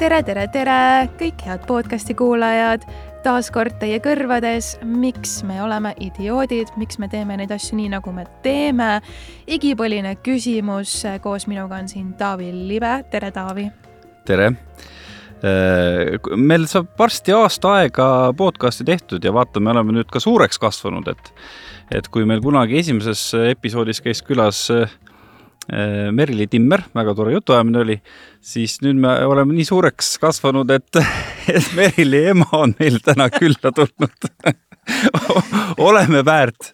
tere, tere, tere, kõik head podcasti kuulajad. taas kord teie kõrvades, miks me oleme idioodid, miks me teeme neid asju nii, nagu me teeme. igipõline küsimus, koos minuga on siin Taavi Libe, tere Taavi. tere äh, meil saab varsti aasta aega podcast'i tehtud ja vaata, me oleme nüüd ka suureks kasvanud, et et kui meil kunagi esimeses episoodis käis külas Äh, Merili Timmer, väga tore jutuajamine oli, siis nüüd me oleme nii suureks kasvanud, et, et Merili ema on meil täna külla tulnud. Oleme väärt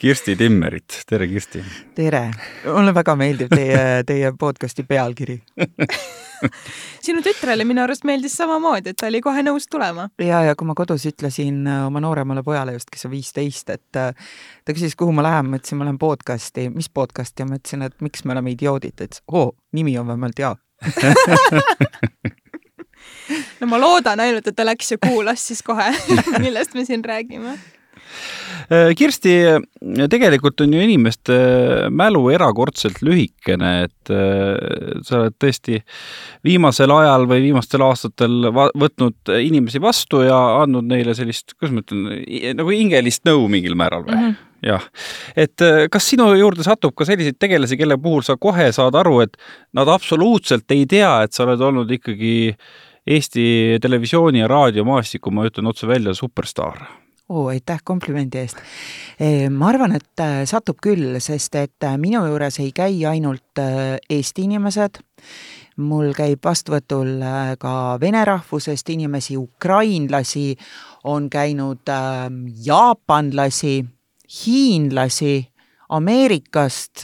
Kirsti Timmerit, tere Kirsti. tere, mulle väga meeldib teie, teie podcast'i pealkiri sinu tütrele minu arust meeldis samamoodi, et ta oli kohe nõus tulema. ja, ja kui ma kodus ütlesin äh, oma nooremale pojale just, kes on viisteist, et äh, ta küsis, kuhu ma lähen, ma ütlesin, ma lähen podcast'i, mis podcast'i? Ja ma ütlesin, et miks me oleme idioodid, ta ütles, oo, nimi on vähemalt hea no ma loodan ainult, et ta läks ja kuulas siis kohe millest me siin räägime Kirsti, tegelikult on ju inimeste mälu erakordselt lühikene, et äh, sa oled tõesti viimasel ajal või viimastel aastatel võtnud inimesi vastu ja andnud neile sellist, kuidas ma ütlen, nagu hingelist nõu mingil määral või? Mm? -hmm jah, et äh, kas sinu juurde satub ka selliseid tegelasi, kelle puhul sa kohe saad aru, et nad absoluutselt ei tea, et sa oled olnud ikkagi Eesti televisiooni ja raadiomaastiku, ma ütlen otse välja, superstaar oo, aitäh komplimendi eest. ma arvan, et äh, satub küll, sest et äh, minu juures ei käi ainult Eesti inimesed, mul käib vastuvõtul ka vene rahvusest inimesi, ukrainlasi, on käinud jaapanlasi, hiinlasi, Ameerikast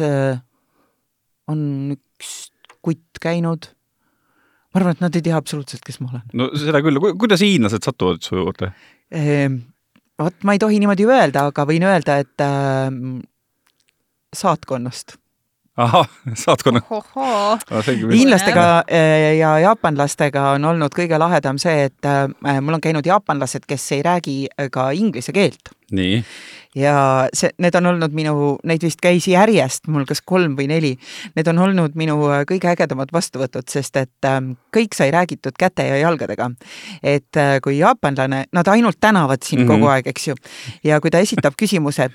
on üks kutt käinud ma arvan, et nad ei tea absoluutselt, kes ma olen. no seda küll, kuidas hiinlased satuvad su juurde? Vot ma ei tohi niimoodi öelda, aga võin öelda, et äh, saatkonnast. Ahah, saatkonna. hiinlastega äh, ja jaapanlastega on olnud kõige lahedam see, et äh, mul on käinud jaapanlased, kes ei räägi ka inglise keelt. nii ja see, need on olnud minu, neid vist käis järjest mul kas kolm või neli. Need on olnud minu äh, kõige ägedamad vastuvõtud, sest et ähm, kõik sai räägitud käte ja jalgadega. et äh, kui jaapanlane, nad ainult tänavad sind mm -hmm. kogu aeg, eks ju. ja kui ta esitab küsimuse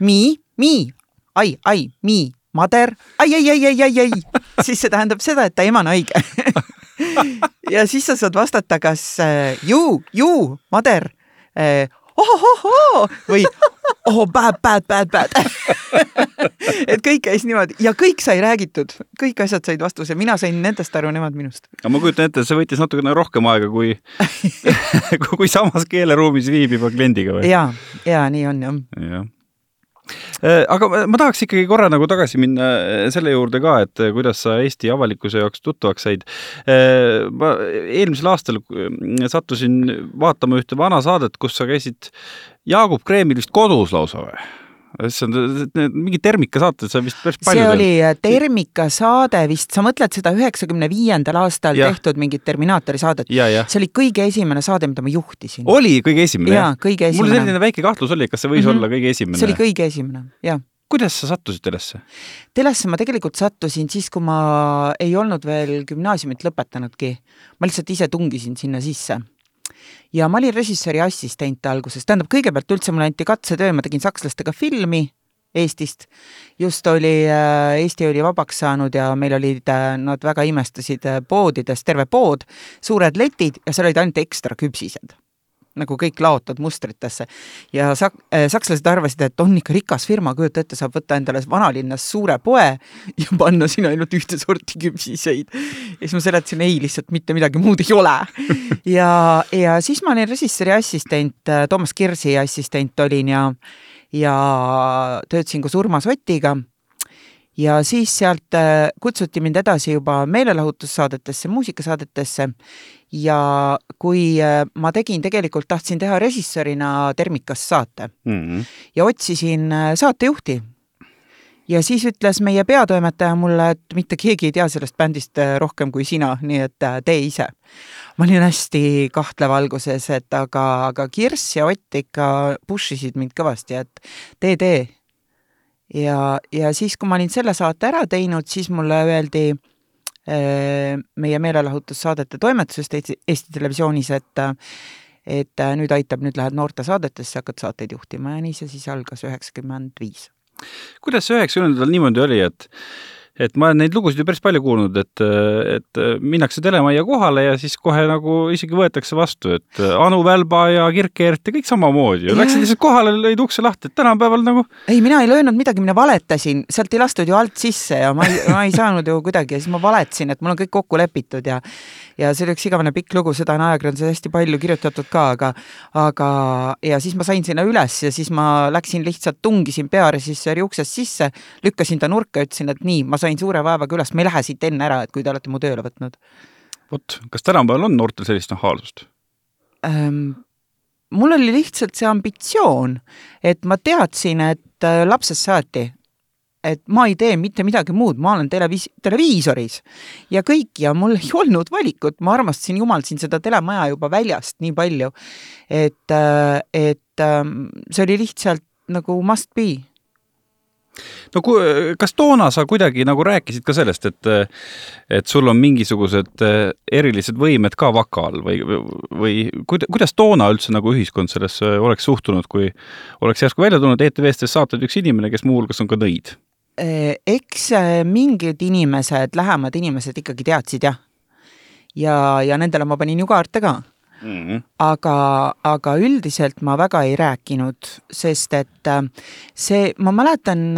mi, mi, ai, ai, mi, mader, ai, ai, ai, ai, ai, ai, siis see tähendab seda, et ta ema on haige ja siis sa saad vastata kas äh, ju, ju, mader äh,, ohohohoo või oh bad, bad, bad, bad. Et kõik käis niimoodi. Ja kõik sai räägitud, kõik asjad said vastuse, mina sain nendest aru, nemad minust. aga ma kujutan ette, see võttis natukene rohkem aega kui kui samas keeleruumis viibiva kliendiga või? ja, ja nii on jah. Äh, aga ma tahaks ikkagi korra nagu tagasi minna äh, selle juurde ka, et äh, kuidas sa Eesti avalikkuse jaoks tuttavaks said. ma eelmisel aastal sattusin vaatama ühte vana saadet, kus sa käisid Jaagup Kreemil vist kodus lausa või? See on mingi termikasaated, sa vist päris palju see oli äh, termikasaade vist, sa mõtled seda üheksakümne viiendal aastal ja. tehtud mingit Terminaatori saadet? see oli kõige esimene saade, mida ma juhtisin. oli kõige esimene? jaa, kõige esimene. mul selline väike kahtlus oli, kas see võis mm -hmm. olla kõige esimene? see oli kõige esimene, jah kuidas sa sattusid telesse? telesse ma tegelikult sattusin siis, kui ma ei olnud veel gümnaasiumit lõpetanudki. ma lihtsalt ise tungisin sinna sisse ja ma olin režissööri assistent alguses, tähendab, kõigepealt üldse mulle anti katsetöö, ma tegin sakslastega filmi Eestist. just oli, äh, Eesti oli vabaks saanud ja meil olid, äh, nad väga imestasid äh, poodides, terve pood, suured letid ja seal olid ainult ekstra küpsised nagu kõik laotad mustritesse. ja sak-, äh, sakslased arvasid, et on ikka rikas firma, kujuta ette, saab võtta endale vanalinnas suure poe ja panna sinna ainult ühte sorti küpsiseid. ja siis ma seletasin, ei, lihtsalt mitte midagi muud ei ole. ja, ja siis ma olin režissööri assistent, äh, Toomas Kirsi assistent olin ja, ja töötasin koos Urmas Otiga ja siis sealt äh, kutsuti mind edasi juba meelelahutussaadetesse, muusikasaadetesse ja kui äh, ma tegin, tegelikult tahtsin teha režissöörina Termikas saate mm -hmm. ja otsisin äh, saatejuhti. ja siis ütles meie peatoimetaja mulle, et mitte keegi ei tea sellest bändist rohkem kui sina, nii et tee ise. ma olin hästi kahtlevalguses, et aga, aga Kirss ja Ott ikka push isid mind kõvasti, et tee, tee ja, ja siis, kui ma olin selle saate ära teinud, siis mulle öeldi, meie meelelahutussaadete toimetusest Eesti, Eesti Televisioonis, et et nüüd aitab, nüüd lähed noortesaadetesse, hakkad saateid juhtima ja nii see siis algas üheksakümmend viis. kuidas see üheksakümnendatel niimoodi oli, et et ma olen neid lugusid ju päris palju kuulnud, et, et minnakse telemajja kohale ja siis kohe nagu isegi võetakse vastu, et Anu Välba ja Kirk-Eert ja kõik samamoodi ju, läksid lihtsalt kohale, lõid ukse lahti, et tänapäeval nagu. ei, mina ei löönud midagi, mina valetasin, sealt ei lastud ju alt sisse ja ma ei, ma ei saanud ju kuidagi ja siis ma valetasin, et mul on kõik kokku lepitud ja ja see oli üks igavene pikk lugu, seda on ajakirjanduses hästi palju kirjutatud ka, aga aga ja siis ma sain sinna üles ja siis ma läksin lihtsalt, tungisin pearežissööri uksest sisse, lükkasin ta nurka ütlesin, et nii, ma sain suure vaevaga üles, ma ei lähe siit enne ära, et kui te olete mu tööle võtnud. vot, kas tänapäeval on noortel sellist nahaalsust ähm,? mul oli lihtsalt see ambitsioon, et ma teadsin, et äh, lapsest saati et ma ei tee mitte midagi muud, ma olen televiis-, televiisoris ja kõik ja mul ei olnud valikut, ma armastasin jumal siin seda telemaja juba väljast nii palju, et, äh, et ähm, see oli lihtsalt nagu must be no kas toona sa kuidagi nagu rääkisid ka sellest, et, et sul on mingisugused äh, erilised võimed ka vaka all või, või kuidas toona üldse nagu ühiskond sellesse oleks suhtunud, kui oleks järsku välja tulnud ETV-stes saated üks inimene, kes muuhulgas on ka nõid? Äh, eks äh, mingid inimesed, lähemad inimesed ikkagi teadsid jah. ja, ja nendele ma panin ju kaarte ka mm. -hmm. aga, aga üldiselt ma väga ei rääkinud, sest et äh, see, ma mäletan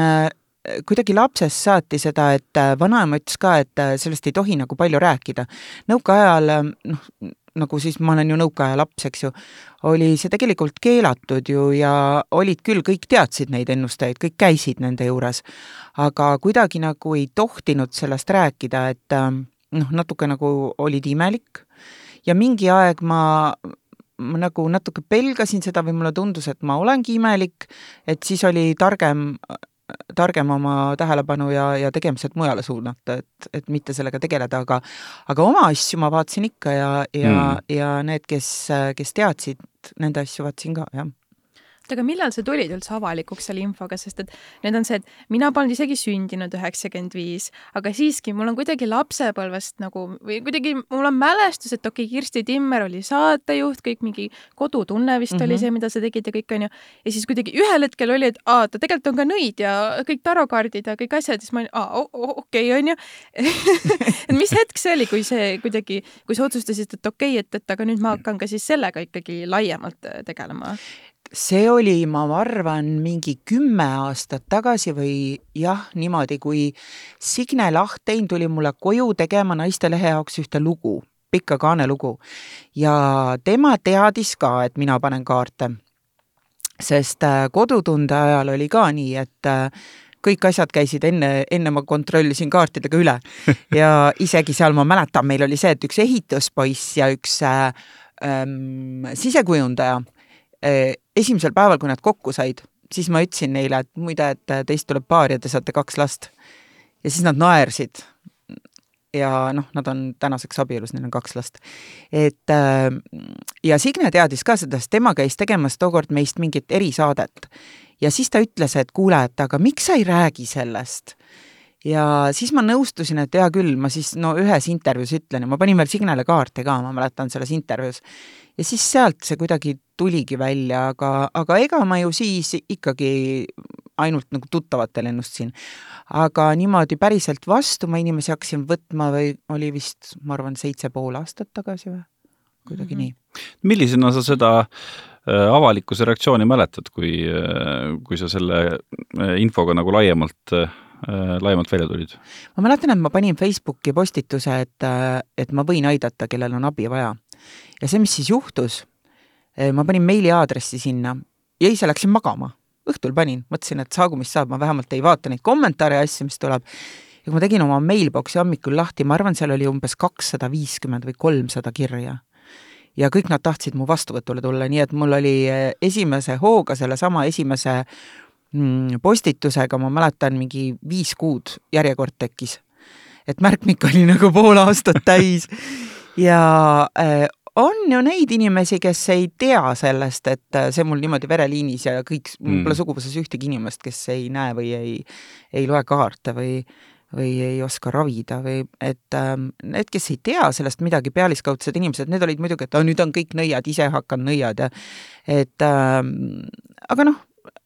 kuidagi lapsest saati seda, et vanaema ütles ka, et sellest ei tohi nagu palju rääkida. nõukaajal noh, nagu siis ma olen ju nõukaaja laps, eks ju, oli see tegelikult keelatud ju ja olid küll, kõik teadsid neid ennustajaid, kõik käisid nende juures, aga kuidagi nagu ei tohtinud sellest rääkida, et noh, natuke nagu olid imelik ja mingi aeg ma ma nagu natuke pelgasin seda või mulle tundus, et ma olengi imelik, et siis oli targem targem oma tähelepanu ja, ja tegemised mujale suunata, et, et mitte sellega tegeleda, aga aga oma asju ma vaatasin ikka ja, ja mm., ja need, kes, kes teadsid, nende asju vaatasin ka, jah oota, aga millal sa tulid üldse avalikuks selle infoga, sest et nüüd on see, et mina polnud isegi sündinud üheksakümmend viis, aga siiski mul on kuidagi lapsepõlvest nagu või kuidagi mul on mälestus, et okei okay,, Kirsti Timmer oli saatejuht, kõik mingi Kodutunne vist mm -hmm. oli mhm. see, mida sa tegid ja kõik onju. ja siis kuidagi ühel hetkel oli, et aa, ta tegelikult on ka nõid ja kõik tarokaardid ja kõik asjad, siis ma olin, aa, okei onju et mis hetk see oli, kui see kuidagi, kui sa otsustasid, et okei okay,, et, et aga nüüd ma hakkan ka siis sellega ikkagi laiemalt tegelema? See oli, ma arvan, mingi kümme aastat tagasi või jah, niimoodi, kui Signe Lahtein tuli mulle koju tegema Naistelehe jaoks ühte lugu, pikka kaanelugu. ja tema teadis ka, et mina panen kaarte. sest äh, kodutunde ajal oli ka nii, et äh, kõik asjad käisid enne, enne ma kontrollisin kaartidega üle ja isegi seal ma mäletan, meil oli see, et üks ehituspoiss ja üks äh, ähm, sisekujundaja esimesel päeval, kui nad kokku said, siis ma ütlesin neile, et muide, et teist tuleb paar ja te saate kaks last. ja siis nad naersid. ja noh, nad on tänaseks abielus, neil on kaks last. et äh, ja Signe teadis ka seda, sest tema käis tegemas tookord meist mingit erisaadet. ja siis ta ütles, et kuule, et aga miks sa ei räägi sellest ja siis ma nõustusin, et hea küll, ma siis no ühes intervjuus ütlen ja ma panin veel Signele kaarte ka, ma mäletan selles intervjuus. ja siis sealt see kuidagi tuligi välja, aga, aga ega ma ju siis ikkagi ainult nagu tuttavatel ennustasin. aga niimoodi päriselt vastu ma inimesi hakkasin võtma või oli vist, ma arvan, seitse pool aastat tagasi või kuidagi mm -hmm. nii. millisena sa seda äh, avalikkuse reaktsiooni mäletad, kui, äh, kui sa selle äh, infoga nagu laiemalt laiemalt välja tulid? ma mäletan, et ma panin Facebooki postituse, et, äh, et ma võin aidata, kellel on abi vaja. ja see, mis siis juhtus, äh, ma panin meiliaadressi sinna ja ise läksin magama. õhtul panin, mõtlesin, et saagu mis saab, ma vähemalt ei vaata neid kommentaare ja asju, mis tuleb. ja kui ma tegin oma mailbox'i hommikul lahti, ma arvan, seal oli umbes kakssada viiskümmend või kolmsada kirja ja kõik nad tahtsid mu vastuvõtule tulla, nii et mul oli esimese hooga sellesama esimese postitusega, ma mäletan, mingi viis kuud järjekord tekkis. et märkmik oli nagu pool aastat täis ja äh, on ju neid inimesi, kes ei tea sellest, et äh, see mul niimoodi vereliinis ja kõik mm., mul pole suguvõsas ühtegi inimest, kes ei näe või ei, ei loe kaarte või või ei oska ravida või et ähm, need, kes ei tea sellest midagi, pealiskaudsed inimesed, need olid muidugi, et nüüd on kõik nõiad, ise hakkan nõiad ja et ähm, aga noh,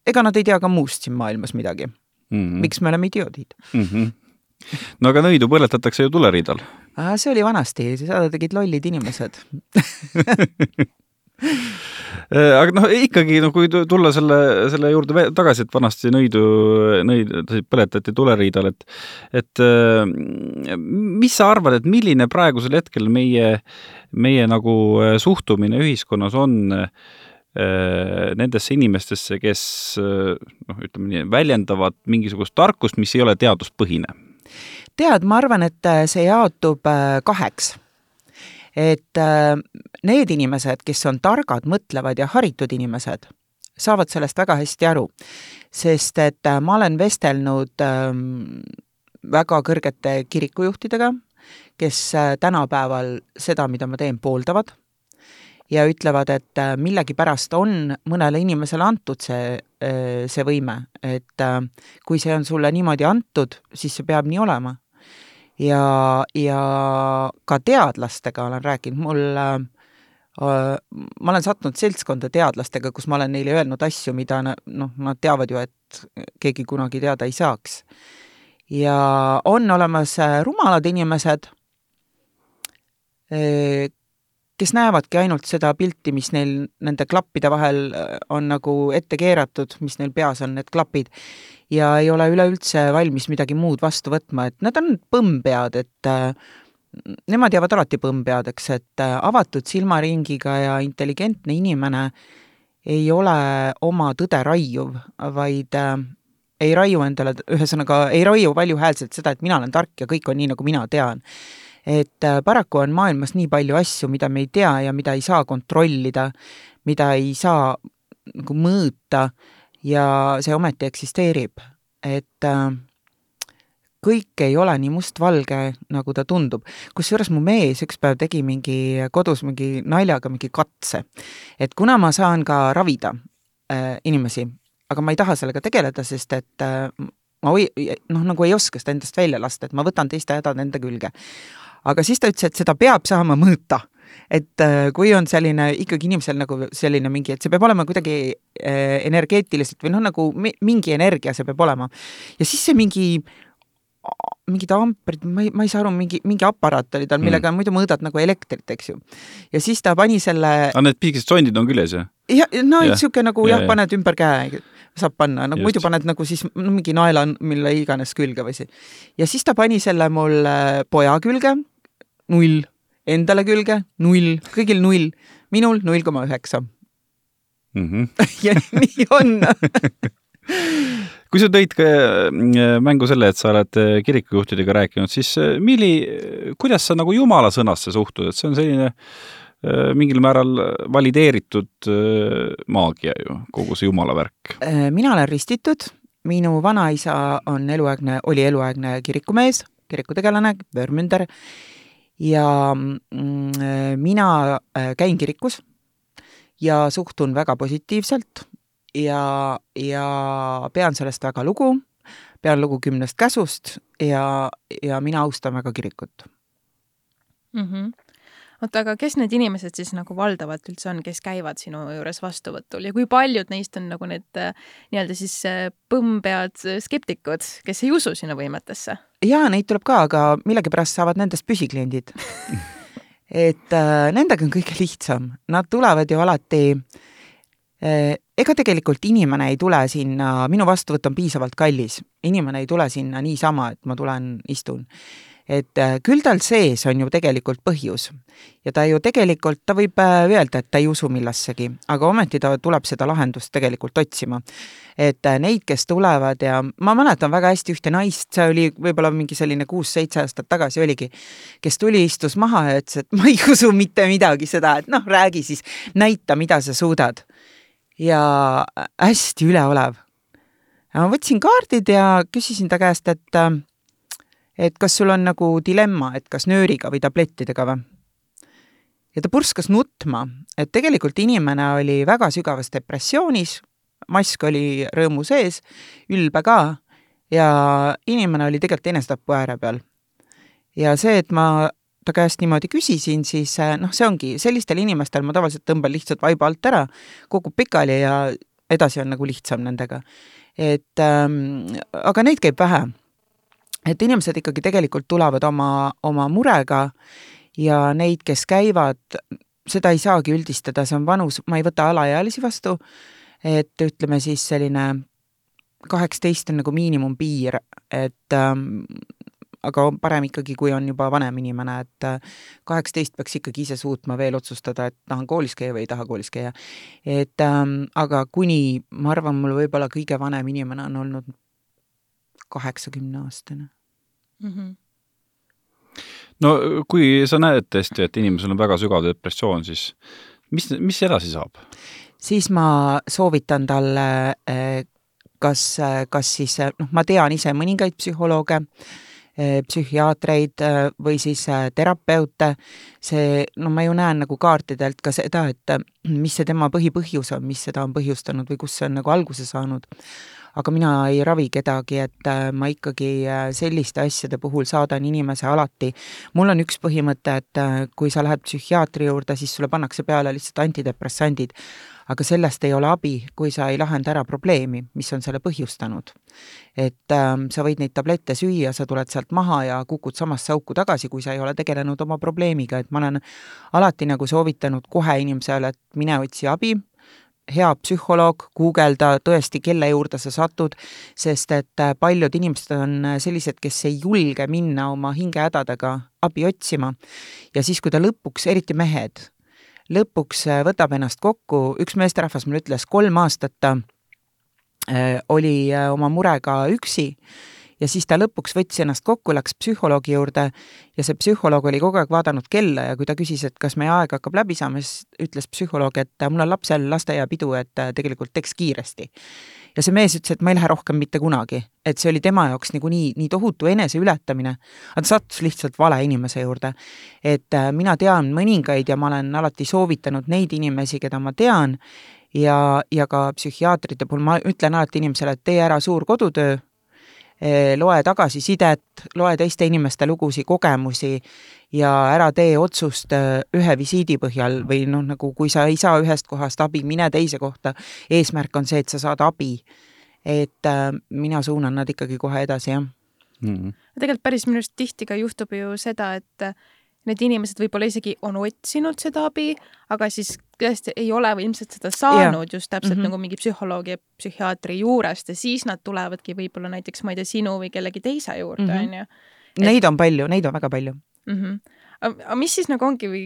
ega nad ei tea ka muust siin maailmas midagi mm. -hmm. miks me oleme idioodid mm? -hmm. no aga nõidu põletatakse ju tuleriidal. see oli vanasti, seda tegid lollid inimesed Äh, aga noh, ikkagi no kui tulla selle, selle juurde tagasi, et vanasti nõidu, nõid põletati tuleriidal, et et äh, mis sa arvad, et milline praegusel hetkel meie, meie nagu äh, suhtumine ühiskonnas on nendesse inimestesse, kes noh, ütleme nii, väljendavad mingisugust tarkust, mis ei ole teaduspõhine? tead, ma arvan, et see jaotub kaheks et äh, need inimesed, kes on targad, mõtlevad ja haritud inimesed, saavad sellest väga hästi aru. sest et äh, ma olen vestelnud ähm, väga kõrgete kirikujuhtidega, kes äh, tänapäeval seda, mida ma teen, pooldavad ja ütlevad, et millegipärast on mõnele inimesele antud see, see võime, et kui see on sulle niimoodi antud, siis see peab nii olema ja, ja ka teadlastega olen rääkinud, mul äh, ma olen sattunud seltskonda teadlastega, kus ma olen neile öelnud asju, mida noh, nad teavad ju, et keegi kunagi teada ei saaks. ja on olemas äh, rumalad inimesed, äh, kes näevadki ainult seda pilti, mis neil nende klappide vahel äh, on nagu ette keeratud, mis neil peas on, need klapid, ja ei ole üleüldse valmis midagi muud vastu võtma, et nad on põmmpead, et äh, nemad jäävad alati põmmpeadeks, et äh, avatud silmaringiga ja intelligentne inimene ei ole oma tõde raiuv, vaid äh, ei raiu endale, ühesõnaga ei raiu valjuhäälselt seda, et mina olen tark ja kõik on nii, nagu mina tean. Et äh, paraku on maailmas nii palju asju, mida me ei tea ja mida ei saa kontrollida, mida ei saa nagu mõõta ja see ometi eksisteerib, et äh, kõik ei ole nii mustvalge, nagu ta tundub. kusjuures mu mees üks päev tegi mingi kodus mingi naljaga mingi katse, et kuna ma saan ka ravida äh, inimesi, aga ma ei taha sellega tegeleda, sest et äh, ma või, noh, nagu ei oska seda endast välja lasta, et ma võtan teiste hädad enda külge. Aga siis ta ütles, et seda peab saama mõõta et äh, kui on selline ikkagi inimesel nagu selline mingi, et see peab olema kuidagi äh, energeetiliselt või noh, nagu mingi energia see peab olema. ja siis see mingi mingid amprid, ma ei, ma ei saa aru, mingi, mingi aparaat oli tal, millega mm. muidu mõõdad nagu elektrit, eks ju. ja siis ta pani selle. aga need pisikesed sondid on küljes, jah? jah, no niisugune nagu jah ja,, paned ümber käe, saab panna, no Just. muidu paned nagu siis no, mingi naela, mille iganes külge või see. ja siis ta pani selle mul poja külge, null. Endale külge null, kõigil null, minul null koma üheksa. Mhm. ja nii on. Kui sa tõid ka äh, mängu selle, et sa oled äh, kirikujuhtidega rääkinud, siis äh, Mili, kuidas sa nagu jumala sõnasse suhtud, et see on selline mingil määral valideeritud maagia ju, kogu see jumala värk? mina olen ristitud, minu vanaisa on eluaegne, oli eluaegne kirikumees, kirikutegelane, pöörmünder ja mm, mina äh, käin kirikus ja suhtun väga positiivselt ja, ja pean sellest väga lugu, pean lugu kümnest käsust ja, ja mina austan väga kirikut mm. -hmm oota, aga kes need inimesed siis nagu valdavalt üldse on, kes käivad sinu juures vastuvõtul? Ja kui paljud neist on nagu need äh, nii-öelda siis äh, põmmpead äh, skeptikud, kes ei usu sinu võimetesse? jaa, neid tuleb ka, aga millegipärast saavad nendest püsikliendid. Et äh, nendega on kõige lihtsam, nad tulevad ju alati äh, ega tegelikult inimene ei tule sinna, minu vastuvõtt on piisavalt kallis, inimene ei tule sinna niisama, et ma tulen, istun et äh, küll tal sees on ju tegelikult põhjus ja ta ju tegelikult, ta võib äh, öelda, et ta ei usu millessegi, aga ometi ta tuleb seda lahendust tegelikult otsima. et äh, neid, kes tulevad ja ma mäletan väga hästi ühte naist, see oli võib-olla mingi selline kuus-seitse aastat tagasi oligi, kes tuli, istus maha ja ütles, et ma ei usu mitte midagi seda, et noh, räägi siis, näita, mida sa suudad. ja hästi üleolev. ma võtsin kaardid ja küsisin ta käest, et et kas sul on nagu dilemma, et kas nööriga või tablettidega või? ja ta purskas nutma, et tegelikult inimene oli väga sügavas depressioonis, mask oli rõõmu sees, ülbe ka, ja inimene oli tegelikult enesetapu ääre peal. ja see, et ma ta käest niimoodi küsisin, siis äh, noh, see ongi, sellistel inimestel ma tavaliselt tõmban lihtsalt vaiba alt ära, kukub pikali ja edasi on nagu lihtsam nendega. et ähm, aga neid käib vähe. Et inimesed ikkagi tegelikult tulevad oma, oma murega ja neid, kes käivad, seda ei saagi üldistada, see on vanus, ma ei võta alaealisi vastu, et ütleme siis selline kaheksateist on nagu miinimumpiir, et ähm, aga parem ikkagi, kui on juba vanem inimene, et äh, kaheksateist peaks ikkagi ise suutma veel otsustada, et tahan koolis käia või ei taha koolis käia. et ähm, aga kuni, ma arvan, mul võib-olla kõige vanem inimene on olnud kaheksakümne aastane mm. -hmm no kui sa näed tõesti, et inimesel on väga sügav depressioon, siis mis, mis edasi saab? siis ma soovitan talle äh, kas, kas siis noh, ma tean ise mõningaid psühholooge, eh, psühhiaatreid või siis terapeute, see, no ma ju näen nagu kaartidelt ka seda, et mis see tema põhipõhjus on, mis seda on põhjustanud või kust see on nagu alguse saanud. Aga mina ei ravi kedagi, et ma ikkagi selliste asjade puhul saadan inimese alati. mul on üks põhimõte, et kui sa lähed psühhiaatri juurde, siis sulle pannakse peale lihtsalt antidepressandid aga sellest ei ole abi, kui sa ei lahenda ära probleemi, mis on selle põhjustanud. et ähm, sa võid neid tablette süüa, sa tuled sealt maha ja kukud samasse auku tagasi, kui sa ei ole tegelenud oma probleemiga, et ma olen alati nagu soovitanud kohe inimesele, et mine otsi abi, hea psühholoog, guugelda tõesti, kelle juurde sa satud, sest et äh, paljud inimesed on äh, sellised, kes ei julge minna oma hingehädadega abi otsima. Ja siis, kui ta lõpuks, eriti mehed, lõpuks äh, võtab ennast kokku, üks meesterahvas mulle ütles, kolm aastat ta oli oma murega üksi ja siis ta lõpuks võttis ennast kokku, läks psühholoogi juurde ja see psühholoog oli kogu aeg vaadanud kella ja kui ta küsis, et kas meie aeg hakkab läbi saama, siis ütles psühholoog, et mul on lapsel lasteaiapidu, et tegelikult teeks kiiresti. Ja see mees ütles, et ma ei lähe rohkem mitte kunagi, et see oli tema jaoks nagu nii, tohutu eneseületamine, aga ta sattus lihtsalt vale inimese juurde. et äh, mina tean mõningaid ja ma olen alati soovitanud neid inimesi, keda ma tean, ja, ja ka psühhiaatrite puhul ma ütlen alati inimesele, et tee ära suur kodutöö, loe tagasisidet, loe teiste inimeste lugusid, kogemusi ja ära tee otsust eh, ühe visiidi põhjal või noh, nagu kui sa ei saa ühest kohast abi, mine teise kohta. eesmärk on see, et sa saad abi. et äh, mina suunan nad ikkagi kohe edasi, jah mm. -hmm. tegelikult päris minu arust tihti ka juhtub ju seda, et need inimesed võib-olla isegi on otsinud seda abi, aga siis tõesti ei ole või ilmselt seda saanud yeah. just täpselt mm -hmm. nagu mingi psühholoogi ja psühhiaatri juurest ja siis nad tulevadki võib-olla näiteks, ma ei tea, sinu või kellegi teise juurde, mhm. on ju. Neid on palju, neid on väga palju mm. -hmm aga mis siis nagu ongi või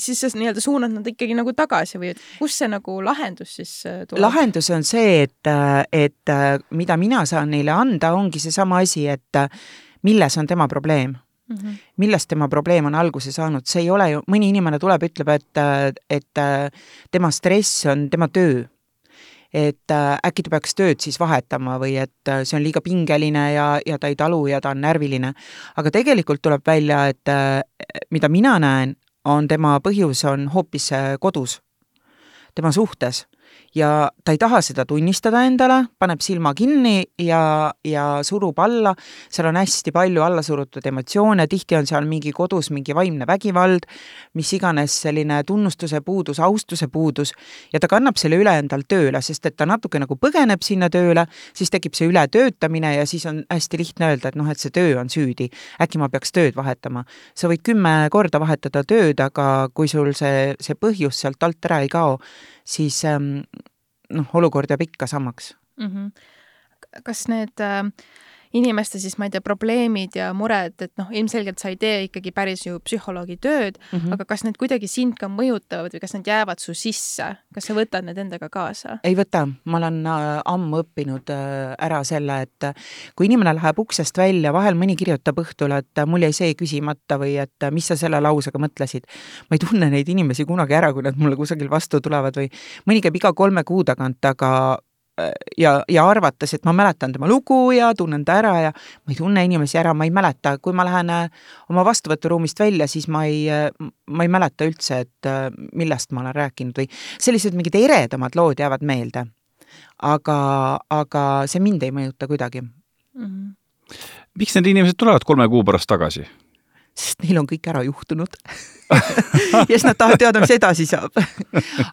siis sa nii-öelda suunad nad ikkagi nagu tagasi või kus see nagu lahendus siis äh, tuleb? lahendus on see, et, äh, et äh, mida mina saan neile anda, ongi seesama asi, et milles on tema probleem mm. -hmm. millest tema probleem on alguse saanud, see ei ole ju, mõni inimene tuleb, ütleb, et, et tema stress on tema töö. et äkki ta peaks tööd siis vahetama või et see on liiga pingeline ja, ja ta ei talu ja ta on närviline. aga tegelikult tuleb välja, et mida mina näen, on tema põhjus on hoopis kodus, tema suhtes ja ta ei taha seda tunnistada endale, paneb silma kinni ja, ja surub alla, seal on hästi palju allasurutud emotsioone, tihti on seal mingi kodus mingi vaimne vägivald, mis iganes selline tunnustuse puudus, austuse puudus, ja ta kannab selle üle endal tööle, sest et ta natuke nagu põgeneb sinna tööle, siis tekib see ületöötamine ja siis on hästi lihtne öelda, et noh, et see töö on süüdi. äkki ma peaks tööd vahetama. sa võid kümme korda vahetada tööd, aga kui sul see, see põhjus sealt alt ära ei kao, siis ähm, noh, olukord jääb ikka samaks mm. -hmm. kas need äh, inimeste siis, ma ei tea, probleemid ja mured, et noh, ilmselgelt sa ei tee ikkagi päris ju psühholoogi tööd mm, -hmm. aga kas need kuidagi sind ka mõjutavad või kas need jäävad su sisse, kas sa võtad need endaga kaasa? ei võta, ma olen äh, ammu õppinud äh, ära selle, et äh, kui inimene läheb uksest välja, vahel mõni kirjutab õhtul, et mul jäi see küsimata või et mis sa selle lausega mõtlesid. ma ei tunne neid inimesi kunagi ära, kui nad mulle kusagil vastu tulevad või mõni käib iga kolme kuu tagant, aga ja, ja arvates, et ma mäletan tema lugu ja tunnen ta ära ja ma ei tunne inimesi ära, ma ei mäleta, kui ma lähen äh, oma vastuvõturuumist välja, siis ma ei, äh, ma ei mäleta üldse, et äh, millest ma olen rääkinud või sellised mingid eredamad lood jäävad meelde. aga, aga see mind ei mõjuta kuidagi mm. -hmm. miks need inimesed tulevad kolme kuu pärast tagasi? Sest neil on kõik ära juhtunud. Ja siis nad tahavad teada, mis edasi saab.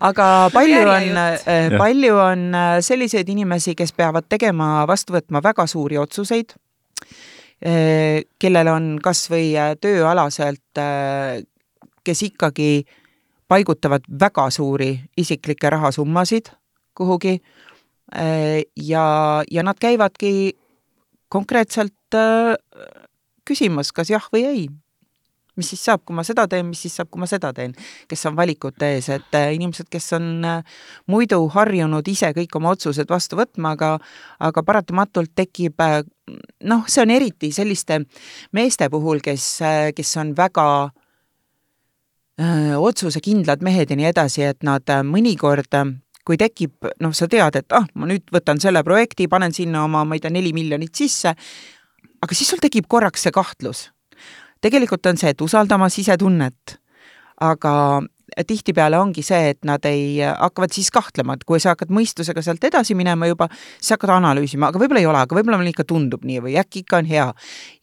aga palju on, palju on selliseid inimesi, kes peavad tegema, vastu võtma väga suuri otsuseid, kellel on kas või tööalaselt, kes ikkagi paigutavad väga suuri isiklikke rahasummasid kuhugi ja, ja nad käivadki konkreetselt küsimas, kas jah või ei mis siis saab, kui ma seda teen, mis siis saab, kui ma seda teen, kes on valikute ees, et äh, inimesed, kes on äh, muidu harjunud ise kõik oma otsused vastu võtma, aga aga paratamatult tekib äh, noh, see on eriti selliste meeste puhul, kes, kes on väga öö, otsusekindlad mehed ja nii edasi, et nad mõnikord kui tekib, noh, sa tead, et ah, ma nüüd võtan selle projekti, panen sinna oma, ma ei tea, neli miljonit sisse, aga siis sul tekib korraks see kahtlus tegelikult on see, et usalda oma sisetunnet, aga tihtipeale ongi see, et nad ei, hakkavad siis kahtlema, et kui sa hakkad mõistusega sealt edasi minema juba, siis hakkad analüüsima, aga võib-olla ei ole, aga võib-olla mulle ikka tundub nii või äkki ikka on hea.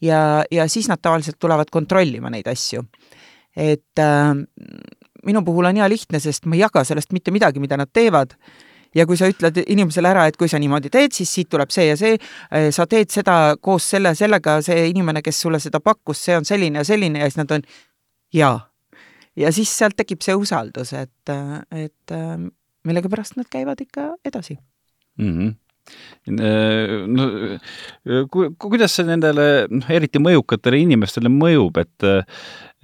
ja, ja siis nad tavaliselt tulevad kontrollima neid asju. et äh, minu puhul on hea lihtne, sest ma ei jaga sellest mitte midagi, mida nad teevad ja kui sa ütled inimesele ära, et kui sa niimoodi teed, siis siit tuleb see ja see, eh, sa teed seda koos selle, sellega, see inimene, kes sulle seda pakkus, see on selline ja selline ja siis nad on jaa. ja siis sealt tekib see usaldus, et, et millegipärast nad käivad ikka edasi mm. -hmm no ku-, kuidas see nendele, noh, eriti mõjukatele inimestele mõjub, et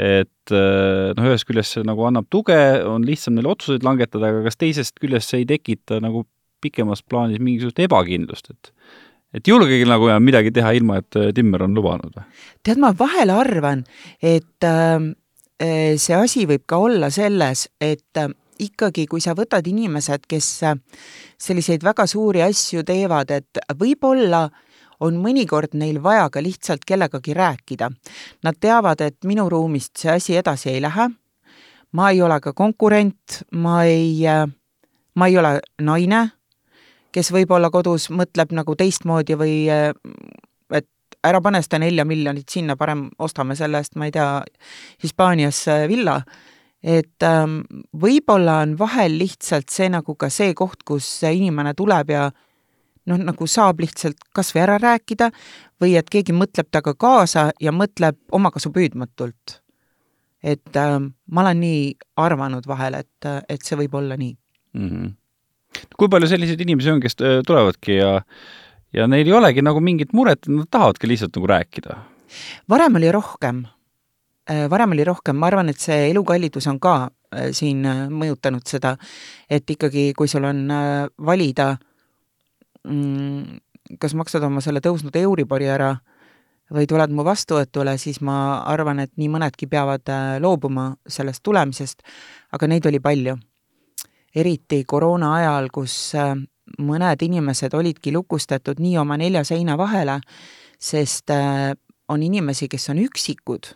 et äh, noh, ühest küljest see nagu annab tuge, on lihtsam neil otsuseid langetada, aga kas teisest küljest see ei tekita nagu pikemas plaanis mingisugust ebakindlust, et et julgegi nagu midagi teha, ilma et äh, Timmer on lubanud või? tead, ma vahel arvan, et äh, see asi võib ka olla selles, et äh, ikkagi, kui sa võtad inimesed, kes äh, selliseid väga suuri asju teevad, et võib-olla äh, on mõnikord neil vaja ka lihtsalt kellegagi rääkida. Nad teavad, et minu ruumist see asi edasi ei lähe, ma ei ole ka konkurent, ma ei, ma ei ole naine, kes võib-olla kodus mõtleb nagu teistmoodi või et ära pane seda nelja miljonit sinna, parem ostame selle eest, ma ei tea, Hispaanias villa et ähm, võib-olla on vahel lihtsalt see nagu ka see koht, kus inimene tuleb ja noh, nagu saab lihtsalt kas või ära rääkida või et keegi mõtleb temaga kaasa ja mõtleb omakasu püüdmatult. et äh, ma olen nii arvanud vahel, et, et see võib olla nii mm. -hmm. kui palju selliseid inimesi on, kes äh, tulevadki ja ja neil ei olegi nagu mingit muret, nad tahavadki lihtsalt nagu rääkida? varem oli rohkem, äh, varem oli rohkem, ma arvan, et see elukallidus on ka äh, siin mõjutanud seda, et ikkagi, kui sul on valida Mm, kas maksad oma selle tõusnud Euribori ära või tuled mu vastuvõtule, siis ma arvan, et nii mõnedki peavad äh, loobuma sellest tulemisest, aga neid oli palju. eriti koroona ajal, kus äh, mõned inimesed olidki lukustatud nii oma nelja seina vahele, sest äh, on inimesi, kes on üksikud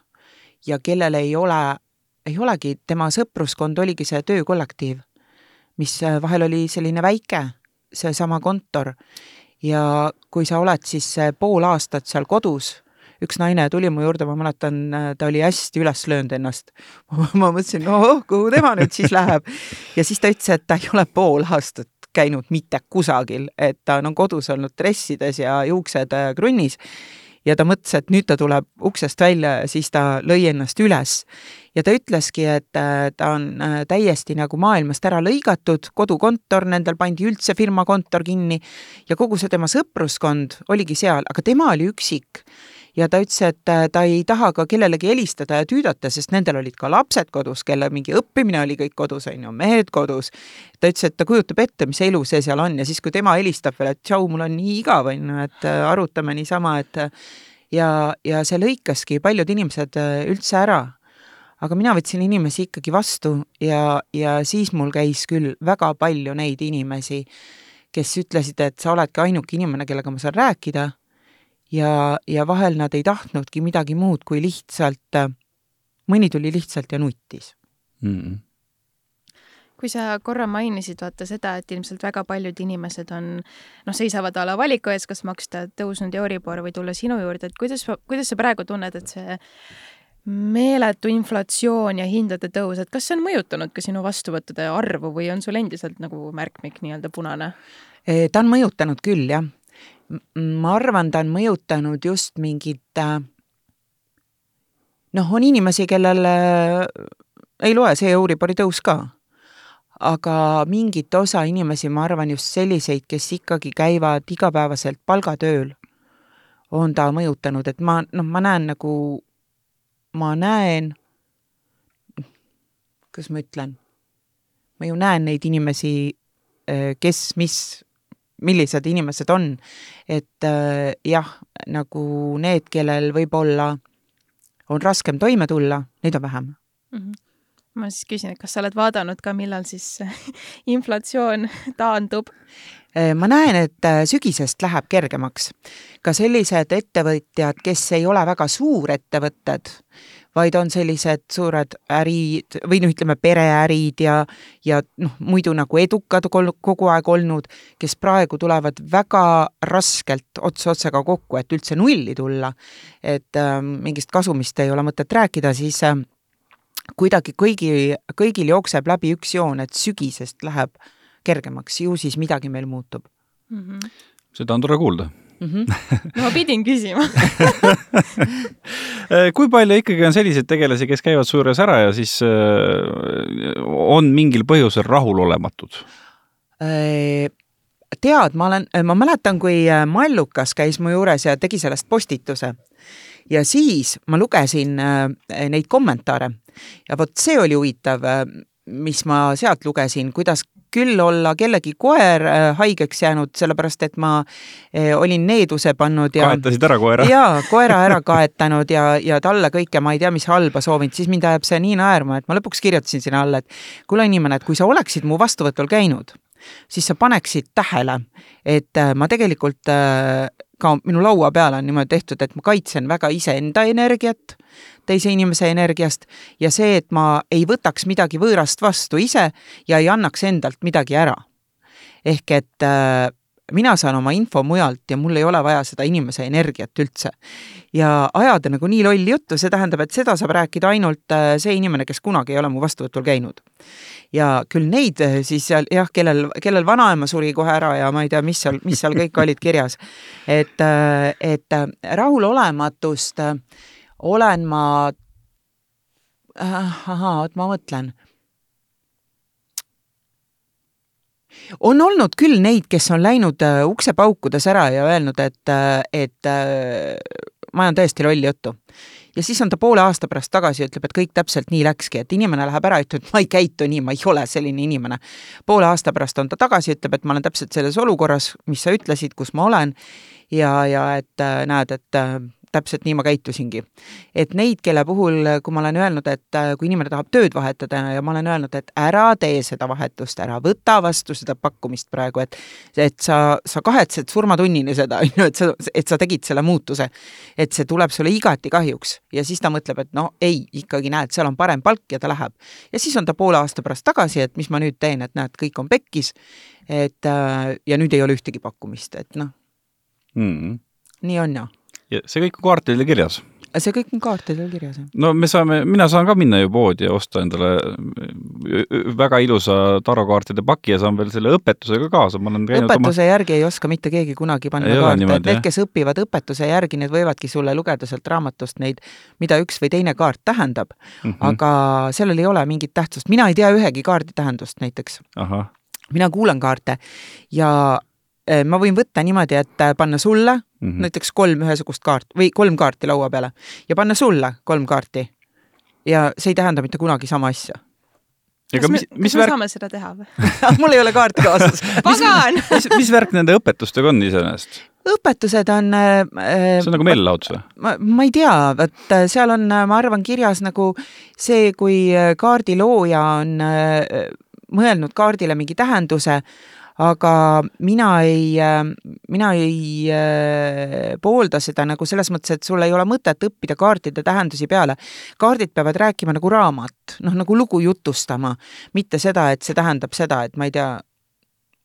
ja kellel ei ole, ei olegi, tema sõpruskond oligi see töökollektiiv, mis vahel oli selline väike seesama kontor ja kui sa oled siis pool aastat seal kodus, üks naine tuli mu juurde, ma mäletan, ta oli hästi üles löönud ennast. ma mõtlesin, no kuhu tema nüüd siis läheb. ja siis ta ütles, et ta ei ole pool aastat käinud mitte kusagil, et ta on kodus olnud dressides ja juuksed äh, krunnis ja ta mõtles, et nüüd ta tuleb uksest välja ja siis ta lõi ennast üles. ja ta ütleski, et äh, ta on äh, täiesti nagu maailmast ära lõigatud, kodukontor, nendel pandi üldse firma kontor kinni ja kogu see tema sõpruskond oligi seal, aga tema oli üksik ja ta ütles, et äh, ta ei taha ka kellelegi helistada ja tüüdata, sest nendel olid ka lapsed kodus, kelle mingi õppimine oli kõik kodus, on ju, mehed kodus. ta ütles, et ta kujutab ette, mis elu see seal on ja siis, kui tema helistab veel, et tšau, mul on nii igav, on ju, et äh, arutame niisama, et ja, ja see lõikaski paljud inimesed äh, üldse ära aga mina võtsin inimesi ikkagi vastu ja, ja siis mul käis küll väga palju neid inimesi, kes ütlesid, et sa oledki ainuke inimene, kellega ma saan rääkida ja, ja vahel nad ei tahtnudki midagi muud kui lihtsalt, mõni tuli lihtsalt ja nuttis mm. -mm. kui sa korra mainisid vaata seda, et ilmselt väga paljud inimesed on, noh, seisavad a la valiku ees, kas maksta tõusnud Euribor või tulla sinu juurde, et kuidas, kuidas sa praegu tunned, et see meeletu inflatsioon ja hindade tõus, et kas see on mõjutanud ka sinu vastuvõttude arvu või on sul endiselt nagu märkmik nii-öelda punane? ta on mõjutanud küll, jah. Ma arvan, ta on mõjutanud just mingit äh, noh, on inimesi, kellel äh, ei loe see Euribori tõus ka. aga mingit osa inimesi, ma arvan just selliseid, kes ikkagi käivad igapäevaselt palgatööl, on ta mõjutanud, et ma, noh, ma näen nagu, ma näen, kuidas ma ütlen, ma ju näen neid inimesi, äh, kes, mis millised inimesed on. et äh, jah, nagu need, kellel võib-olla on raskem toime tulla, neid on vähem mm. -hmm ma siis küsin, et kas sa oled vaadanud ka, millal siis inflatsioon taandub? Äh, ma näen, et äh, sügisest läheb kergemaks. ka sellised ettevõtjad, kes ei ole väga suurettevõtted, vaid on sellised suured ärid või noh, ütleme pereärid ja, ja noh, muidu nagu edukad kogu aeg olnud, kes praegu tulevad väga raskelt ots otsaga kokku, et üldse nulli tulla. et äh, mingist kasumist ei ole mõtet rääkida, siis äh, kuidagi kõigi, kõigil jookseb läbi üks joon, et sügisest läheb kergemaks, ju siis midagi meil muutub mm. -hmm. seda on tore kuulda mm. -hmm. no ma pidin küsima kui palju ikkagi on selliseid tegelasi, kes käivad su juures ära ja siis äh, on mingil põhjusel rahulolematud? Äh, tead, ma olen, ma mäletan, kui Mallukas käis mu juures ja tegi sellest postituse ja siis ma lugesin neid kommentaare ja vot see oli huvitav, mis ma sealt lugesin, kuidas küll olla kellegi koer äh, haigeks jäänud, sellepärast et ma äh, olin needuse pannud ja kaetasid ära koera? jaa, koera ära kaetanud ja, ja talle kõike, ma ei tea, mis halba soovinud, siis mind ajab see nii naerma, et ma lõpuks kirjutasin sinna alla, et kuule inimene, et kui sa oleksid mu vastuvõtul käinud, siis sa paneksid tähele, et äh, ma tegelikult ka minu laua peal on niimoodi tehtud, et ma kaitsen väga iseenda energiat teise inimese energiast ja see, et ma ei võtaks midagi võõrast vastu ise ja ei annaks endalt midagi ära. ehk et äh, mina saan oma info mujalt ja mul ei ole vaja seda inimese energiat üldse. ja ajada nagu nii lolli juttu, see tähendab, et seda saab rääkida ainult äh, see inimene, kes kunagi ei ole mu vastuvõtul käinud. ja küll neid äh, siis seal jah, kellel, kellel vanaema suri kohe ära ja ma ei tea, mis seal, mis seal kõik olid kirjas. et, äh, et rahulolematust olen ma, ahaa, oot ma mõtlen on olnud küll neid, kes on läinud äh, uksepaukudes ära ja öelnud, et, äh, et äh, ma ajan tõesti lolli juttu. ja siis on ta poole aasta pärast tagasi ja ütleb, et kõik täpselt nii läkski, et inimene läheb ära ütleb, ma ei käitu nii, ma ei ole selline inimene. poole aasta pärast on ta tagasi, ütleb, et ma olen täpselt selles olukorras, mis sa ütlesid, kus ma olen ja, ja et näed, et täpselt nii ma käitusingi. et neid, kelle puhul, kui ma olen öelnud, et äh, kui inimene tahab tööd vahetada ja ma olen öelnud, et ära tee seda vahetust, ära võta vastu seda pakkumist praegu, et et sa, sa kahetsed surmatunnini seda, on ju, et sa, et sa tegid selle muutuse. et see tuleb sulle igati kahjuks ja siis ta mõtleb, et no ei, ikkagi näed, seal on parem palk ja ta läheb. ja siis on ta poole aasta pärast tagasi, et mis ma nüüd teen, et näed, kõik on pekkis. et äh, ja nüüd ei ole ühtegi pakkumist, et noh mm. nii on ju ja see kõik on kaartidel kirjas? see kõik on kaartidel kirjas, jah. no me saame, mina saan ka minna ju poodi ja osta endale väga ilusa tarokaartide paki ja saan veel selle õpetusega kaasa, ma olen käinud õpetuse oma... järgi ei oska mitte keegi kunagi panna kaarte, et need, kes õpivad õpetuse järgi, need võivadki sulle lugeda sealt raamatust neid, mida üks või teine kaart tähendab mm. -hmm. aga sellel ei ole mingit tähtsust, mina ei tea ühegi kaardi tähendust näiteks. mina kuulan kaarte ja ma võin võtta niimoodi, et äh, panna sulle mm -hmm. näiteks kolm ühesugust kaart või kolm kaarti laua peale ja panna sulle kolm kaarti. ja see ei tähenda mitte kunagi sama asja. kas me, mis, mis kas me värk... saame seda teha või mul ei ole kaarti kaasas pagan mis, mis, mis värk nende õpetustega on iseenesest? õpetused on äh, see on nagu meelelahutus või? ma, ma ei tea, vot äh, seal on, ma arvan, kirjas nagu see, kui kaardilooja on äh, mõelnud kaardile mingi tähenduse, aga mina ei, mina ei äh, poolda seda nagu selles mõttes, et sul ei ole mõtet õppida kaartide tähendusi peale. kaardid peavad rääkima nagu raamat, noh nagu lugu jutustama, mitte seda, et see tähendab seda, et ma ei tea,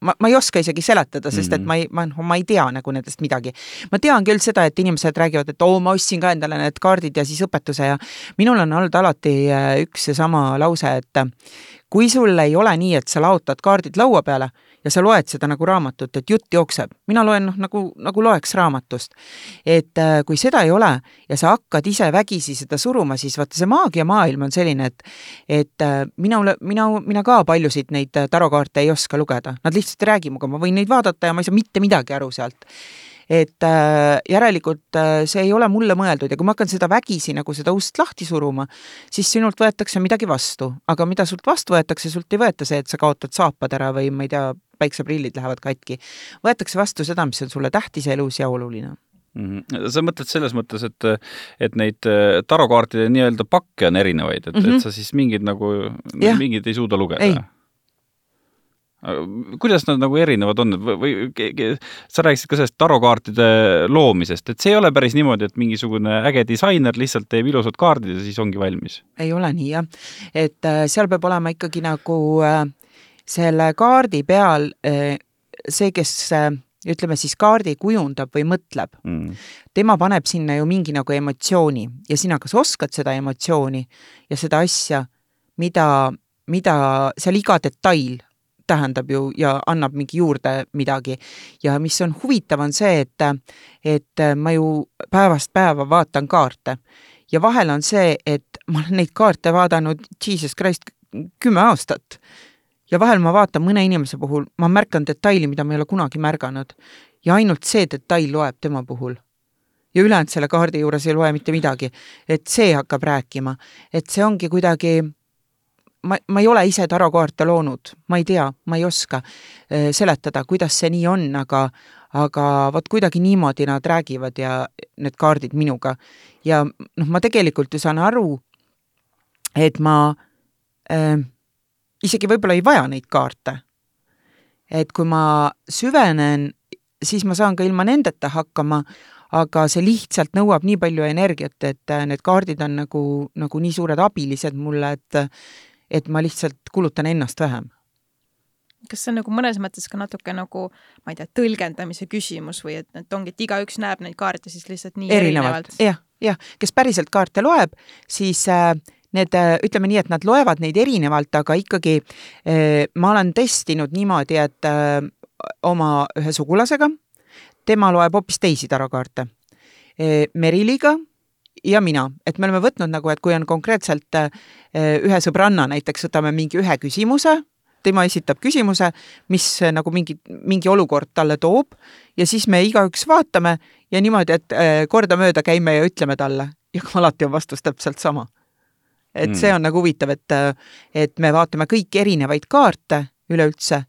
ma, ma ei oska isegi seletada, sest et Mhm. ma ei, ma, noh, ma ei tea nagu nendest midagi. ma tean küll seda, et inimesed räägivad, et oo, ma ostsin ka endale need kaardid ja siis õpetuse ja minul on olnud alati äh, üks seesama lause, et äh, kui sul ei ole nii, et sa laotad kaardid laua peale ja sa loed seda nagu raamatut, et jutt jookseb, mina loen noh, nagu, nagu loeks raamatust. et äh, kui seda ei ole ja sa hakkad ise vägisi seda suruma, siis vaata, see maagiamaailm on selline, et et äh, mina, mina, mina ka paljusid neid äh, tarokaarte ei oska lugeda, nad lihtsalt ei räägi minuga, ma võin neid vaadata ja ma ei saa mitte midagi aru sealt. Et äh, järelikult äh, see ei ole mulle mõeldud ja kui ma hakkan seda vägisi nagu seda ust lahti suruma, siis sinult võetakse midagi vastu, aga mida sult vastu võetakse, sult ei võeta see, et sa kaotad saapad ära või ma ei tea, päikseprillid lähevad katki. võetakse vastu seda, mis on sulle tähtis elus ja oluline. Mhm. sa mõtled selles mõttes, et, et neid äh, tarokaartide nii-öelda pakke on erinevaid, et mm, Mhm. -hmm. et sa siis mingid nagu, Jah. mingid ei suuda lugeda? Ei. kuidas nad nagu erinevad on või, või sa rääkisid ka sellest tarokaartide loomisest, et see ei ole päris niimoodi, et mingisugune äge disainer lihtsalt teeb ilusad kaardid ja siis ongi valmis? ei ole nii jah, et äh, seal peab olema ikkagi nagu äh, selle kaardi peal äh, see, kes äh, ütleme siis kaardi kujundab või mõtleb, mm. tema paneb sinna ju mingi nagu emotsiooni ja sina kas oskad seda emotsiooni ja seda asja, mida, mida seal iga detail tähendab ju ja annab mingi juurde midagi. ja mis on huvitav, on see, et, et ma ju päevast päeva vaatan kaarte ja vahel on see, et ma olen neid kaarte vaadanud, jesus christ, kümme aastat. Ja vahel ma vaatan mõne inimese puhul, ma märkan detaili, mida ma ei ole kunagi märganud. ja ainult see detail loeb tema puhul ja ülejäänud selle kaardi juures ei loe mitte midagi. et see hakkab rääkima, et see ongi kuidagi ma, ma ei ole ise tarokaarte loonud, ma ei tea, ma ei oska äh, seletada, kuidas see nii on, aga aga vot kuidagi niimoodi nad räägivad ja need kaardid minuga. ja noh, ma tegelikult ju saan aru, et ma äh, isegi võib-olla ei vaja neid kaarte. et kui ma süvenen, siis ma saan ka ilma nendeta hakkama, aga see lihtsalt nõuab nii palju energiat, et äh, need kaardid on nagu, nagu nii suured abilised mulle, et et ma lihtsalt kulutan ennast vähem. kas see on nagu mõnes mõttes ka natuke nagu, ma ei tea, tõlgendamise küsimus või et, et ongi, et igaüks näeb neid kaarte siis lihtsalt nii erinevalt, erinevalt, jah, jah, kes päriselt kaarte loeb, siis äh, need, ütleme nii, et nad loevad neid erinevalt, aga ikkagi äh, ma olen testinud niimoodi, et äh, oma ühe sugulasega, tema loeb hoopis teisi tarokaarte äh,. Meriliga ja mina, et me oleme võtnud nagu, et kui on konkreetselt äh, ühe sõbranna näiteks võtame mingi ühe küsimuse, tema esitab küsimuse, mis äh, nagu mingi, mingi olukord talle toob ja siis me igaüks vaatame ja niimoodi, et äh, kordamööda käime ja ütleme talle ja alati on vastus täpselt sama. Et Mm. see on nagu huvitav, et, et me vaatame kõiki erinevaid kaarte üleüldse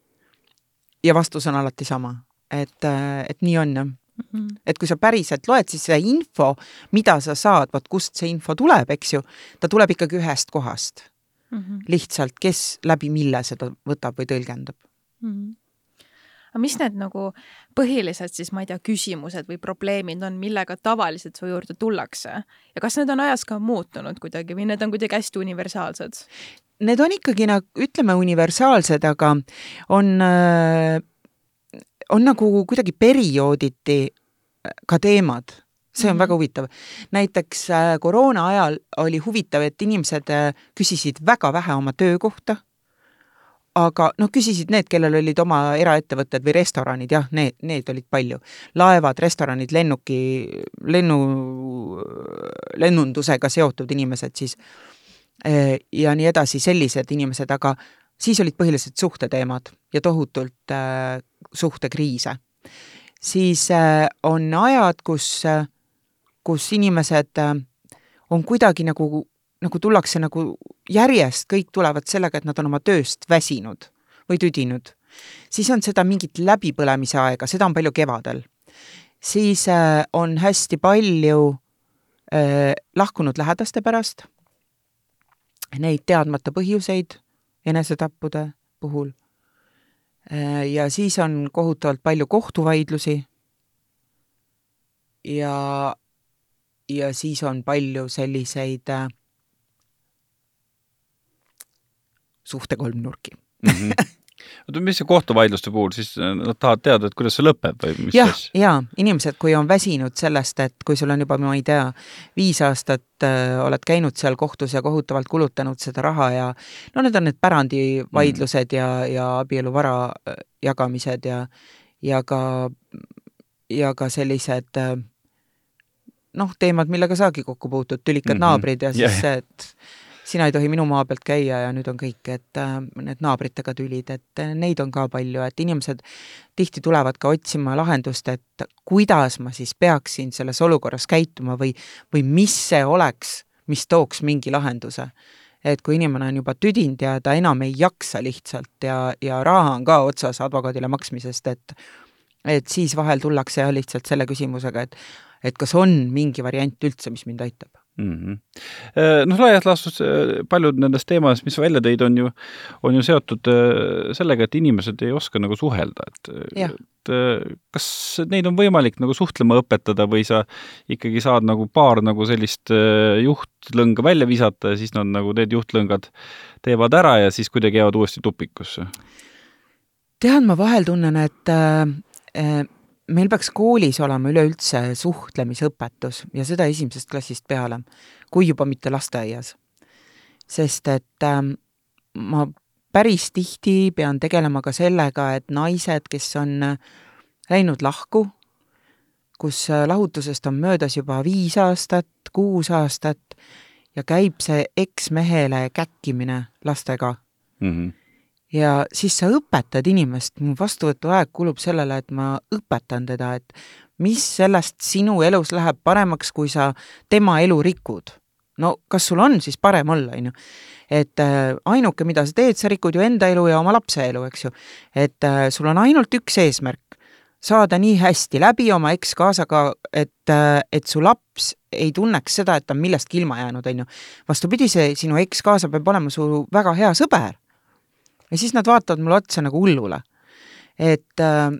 ja vastus on alati sama, et, et nii on jah Mhm. et kui sa päriselt loed, siis see info, mida sa saad, vot kust see info tuleb, eks ju, ta tuleb ikkagi ühest kohast. Mhm. lihtsalt, kes läbi mille seda võtab või tõlgendab. Mhm. Aga mis need nagu põhilised siis, ma ei tea, küsimused või probleemid on, millega tavaliselt su juurde tullakse ja kas need on ajas ka muutunud kuidagi või need on kuidagi hästi universaalsed? Need on ikkagi nagu, ütleme, universaalsed, aga on, on nagu kuidagi periooditi ka teemad. see on Mhm. väga huvitav. näiteks äh, koroona ajal oli huvitav, et inimesed äh, küsisid väga vähe oma töökohta, aga noh, küsisid need, kellel olid oma eraettevõtted või restoranid, jah, need, need olid palju. laevad, restoranid, lennuki, lennu, lennundusega seotud inimesed siis eh, ja nii edasi, sellised inimesed, aga siis olid põhiliselt suhteteemad ja tohutult äh, suhtekriise. siis äh, on ajad, kus äh,, kus inimesed äh, on kuidagi nagu, nagu tullakse nagu järjest, kõik tulevad sellega, et nad on oma tööst väsinud või tüdinud. siis on seda mingit läbipõlemise aega, seda on palju kevadel. siis äh, on hästi palju äh, lahkunud lähedaste pärast, neid teadmata põhjuseid enesetappude puhul Äh, ja siis on kohutavalt palju kohtuvaidlusi. ja, ja siis on palju selliseid äh, suhtekolmnurki mm. -hmm. oota, mis see kohtuvaidluste puhul siis, nad tahavad teada, et kuidas see lõpeb või mis jah, jaa, inimesed, kui on väsinud sellest, et kui sul on juba, ma ei tea, viis aastat äh, oled käinud seal kohtus ja kohutavalt kulutanud seda raha ja no need on need pärandivaidlused mm. ja, ja abieluvara äh, jagamised ja, ja ka, ja ka sellised äh, noh, teemad, millega saagi kokku puutud, tülikad mm -hmm. naabrid ja siis yeah. see, et sina ei tohi minu maa pealt käia ja nüüd on kõik, et äh, need naabritega tülid, et äh, neid on ka palju, et inimesed tihti tulevad ka otsima lahendust, et kuidas ma siis peaksin selles olukorras käituma või, või mis see oleks, mis tooks mingi lahenduse. Et kui inimene on juba tüdinud ja ta enam ei jaksa lihtsalt ja, ja raha on ka otsas advokaadile maksmisest, et et siis vahel tullakse jah lihtsalt selle küsimusega, et et kas on mingi variant üldse, mis mind aitab mm. -hmm. noh, laias laastus äh, paljud nendest teemadest, mis sa välja tõid, on ju, on ju seotud äh, sellega, et inimesed ei oska nagu suhelda, et, et kas neid on võimalik nagu suhtlema õpetada või sa ikkagi saad nagu paar nagu sellist juhtlõnga välja visata ja siis nad nagu need juhtlõngad teevad ära ja siis kuidagi jäävad uuesti tupikusse? tead, ma vahel tunnen, et äh, meil peaks koolis olema üleüldse suhtlemisõpetus ja seda esimesest klassist peale, kui juba mitte lasteaias. sest et äh, ma päris tihti pean tegelema ka sellega, et naised, kes on äh, läinud lahku, kus äh, lahutusest on möödas juba viis aastat, kuus aastat ja käib see eksmehele käkkimine lastega mm. -hmm ja siis sa õpetad inimest, mu vastuvõtuaeg kulub sellele, et ma õpetan teda, et mis sellest sinu elus läheb paremaks, kui sa tema elu rikud. no kas sul on siis parem olla, on ju. et äh, ainuke, mida sa teed, sa rikud ju enda elu ja oma lapse elu, eks ju. et äh, sul on ainult üks eesmärk, saada nii hästi läbi oma ekskaasaga, et, äh, et su laps ei tunneks seda, et ta on millestki ilma jäänud, on ju. vastupidi, see sinu ekskaasa peab olema su väga hea sõber ja siis nad vaatavad mulle otsa nagu hullule. et, äh,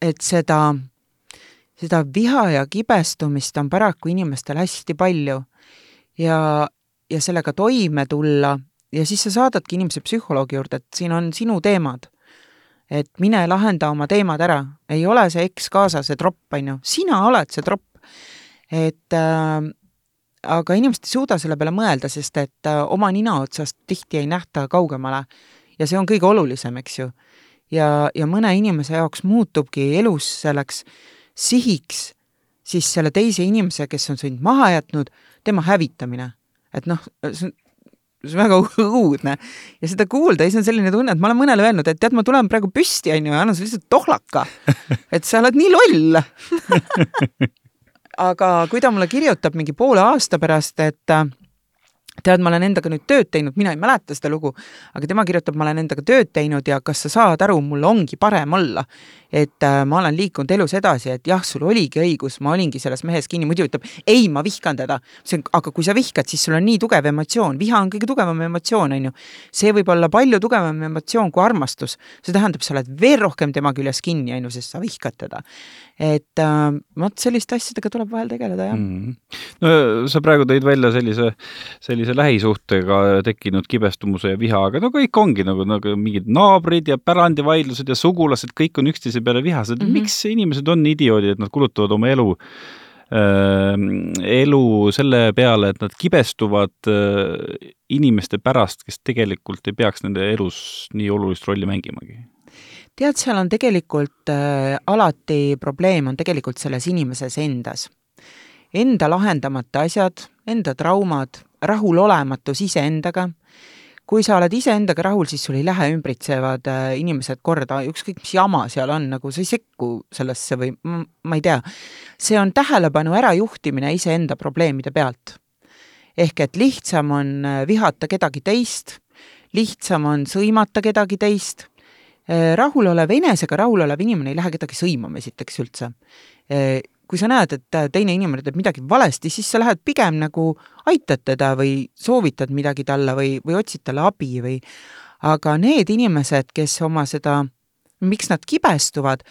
et seda, seda viha ja kibestumist on paraku inimestel hästi palju ja, ja sellega toime tulla ja siis sa saadadki inimese psühholoogi juurde, et siin on sinu teemad. et mine lahenda oma teemad ära, ei ole see ekskaasa see tropp, on ju, sina oled see tropp. et äh, aga inimesed ei suuda selle peale mõelda, sest et äh, oma nina otsast tihti ei nähta kaugemale ja see on kõige olulisem, eks ju. ja, ja mõne inimese jaoks muutubki elus selleks sihiks siis selle teise inimese, kes on sind maha jätnud, tema hävitamine. et noh, see on see on väga õudne. ja seda kuulda, siis on selline tunne, et ma olen mõnele öelnud, et tead, ma tulen praegu püsti, on ju, ja annan sulle lihtsalt tohlaka. et sa oled nii loll aga kui ta mulle kirjutab mingi poole aasta pärast, et tead, ma olen endaga nüüd tööd teinud, mina ei mäleta seda lugu, aga tema kirjutab, ma olen endaga tööd teinud ja kas sa saad aru, mul ongi parem olla. Et äh, ma olen liikunud elus edasi, et jah, sul oligi õigus, ma olingi selles mehes kinni, muidu ütleb ei, ma vihkan teda. aga kui sa vihkad, siis sul on nii tugev emotsioon, viha on kõige tugevam emotsioon, on ju. see võib olla palju tugevam emotsioon kui armastus. see tähendab, sa oled veel rohkem tema küljes kinni, on ju, sest sa vihkad teda. et äh, vot selliste asjadega tuleb vahel tegeleda, jah mm. -hmm. no sa praegu tõid välja sellise sellise lähisuhtega tekkinud kibestumuse ja viha, aga no kõik ongi nagu, nagu mingid naabrid ja pärandivaidlused ja sugulased, kõik on üksteise peale vihased mm. -hmm. miks inimesed on idioodid, et nad kulutavad oma elu äh, elu selle peale, et nad kibestuvad äh, inimeste pärast, kes tegelikult ei peaks nende elus nii olulist rolli mängimagi? tead, seal on tegelikult äh, alati probleem on tegelikult selles inimeses endas. Enda lahendamata asjad, enda traumad, rahulolematus iseendaga, kui sa oled iseendaga rahul, siis sul ei lähe ümbritsevad äh, inimesed korda, ükskõik mis jama seal on, nagu sa ei sekku sellesse või ma ei tea. see on tähelepanu ärajuhtimine iseenda probleemide pealt. ehk et lihtsam on äh, vihata kedagi teist, lihtsam on sõimata kedagi teist, äh, rahulolev, enesega rahulolev inimene ei lähe kedagi sõimama esiteks üldse kui sa näed, et teine inimene teeb midagi valesti, siis sa lähed pigem nagu aitad teda või soovitad midagi talle või, või otsid talle abi või aga need inimesed, kes oma seda miks nad kibestuvad,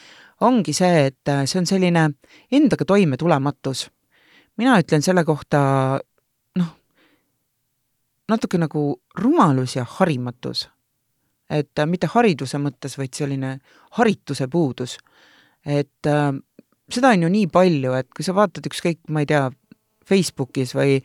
ongi see, et äh, see on selline endaga toimetulematus. mina ütlen selle kohta noh, natuke nagu rumalus ja harimatus. et mitte hariduse mõttes, vaid selline harituse puudus. et äh, seda on ju nii palju, et kui sa vaatad ükskõik, ma ei tea, Facebookis või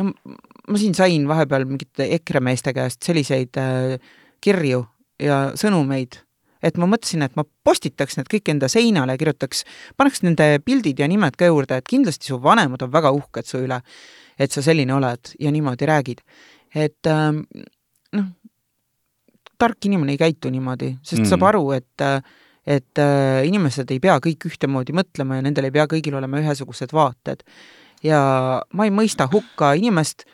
no ma siin sain vahepeal mingite EKRE meeste käest selliseid äh, kirju ja sõnumeid, et ma mõtlesin, et ma postitaks need kõik enda seinale, kirjutaks, paneks nende pildid ja nimed ka juurde, et kindlasti su vanemad on väga uhked su üle, et sa selline oled ja niimoodi räägid. et ähm, noh, tark inimene ei käitu niimoodi, sest mm. saab aru, et et äh, inimesed ei pea kõik ühtemoodi mõtlema ja nendel ei pea kõigil olema ühesugused vaated. ja ma ei mõista hukka inimest,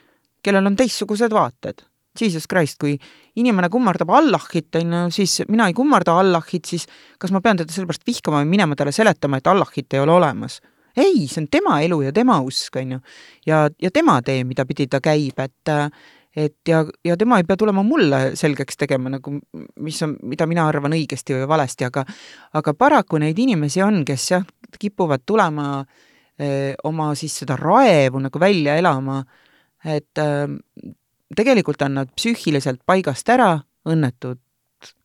kellel on teistsugused vaated Jesus Christ, kui inimene kummardab Allahit, on ju, siis mina ei kummarda Allahit, siis kas ma pean teda sellepärast vihkama või minema talle seletama, et Allahit ei ole olemas? ei, see on tema elu ja tema usk, on ju. ja, ja tema tee, mida pidi ta käib, et et ja, ja tema ei pea tulema mulle selgeks tegema nagu, mis on, mida mina arvan õigesti või valesti, aga aga paraku neid inimesi on, kes jah, kipuvad tulema öö, oma siis seda raevu nagu välja elama, et öö, tegelikult on nad psüühiliselt paigast ära, õnnetud,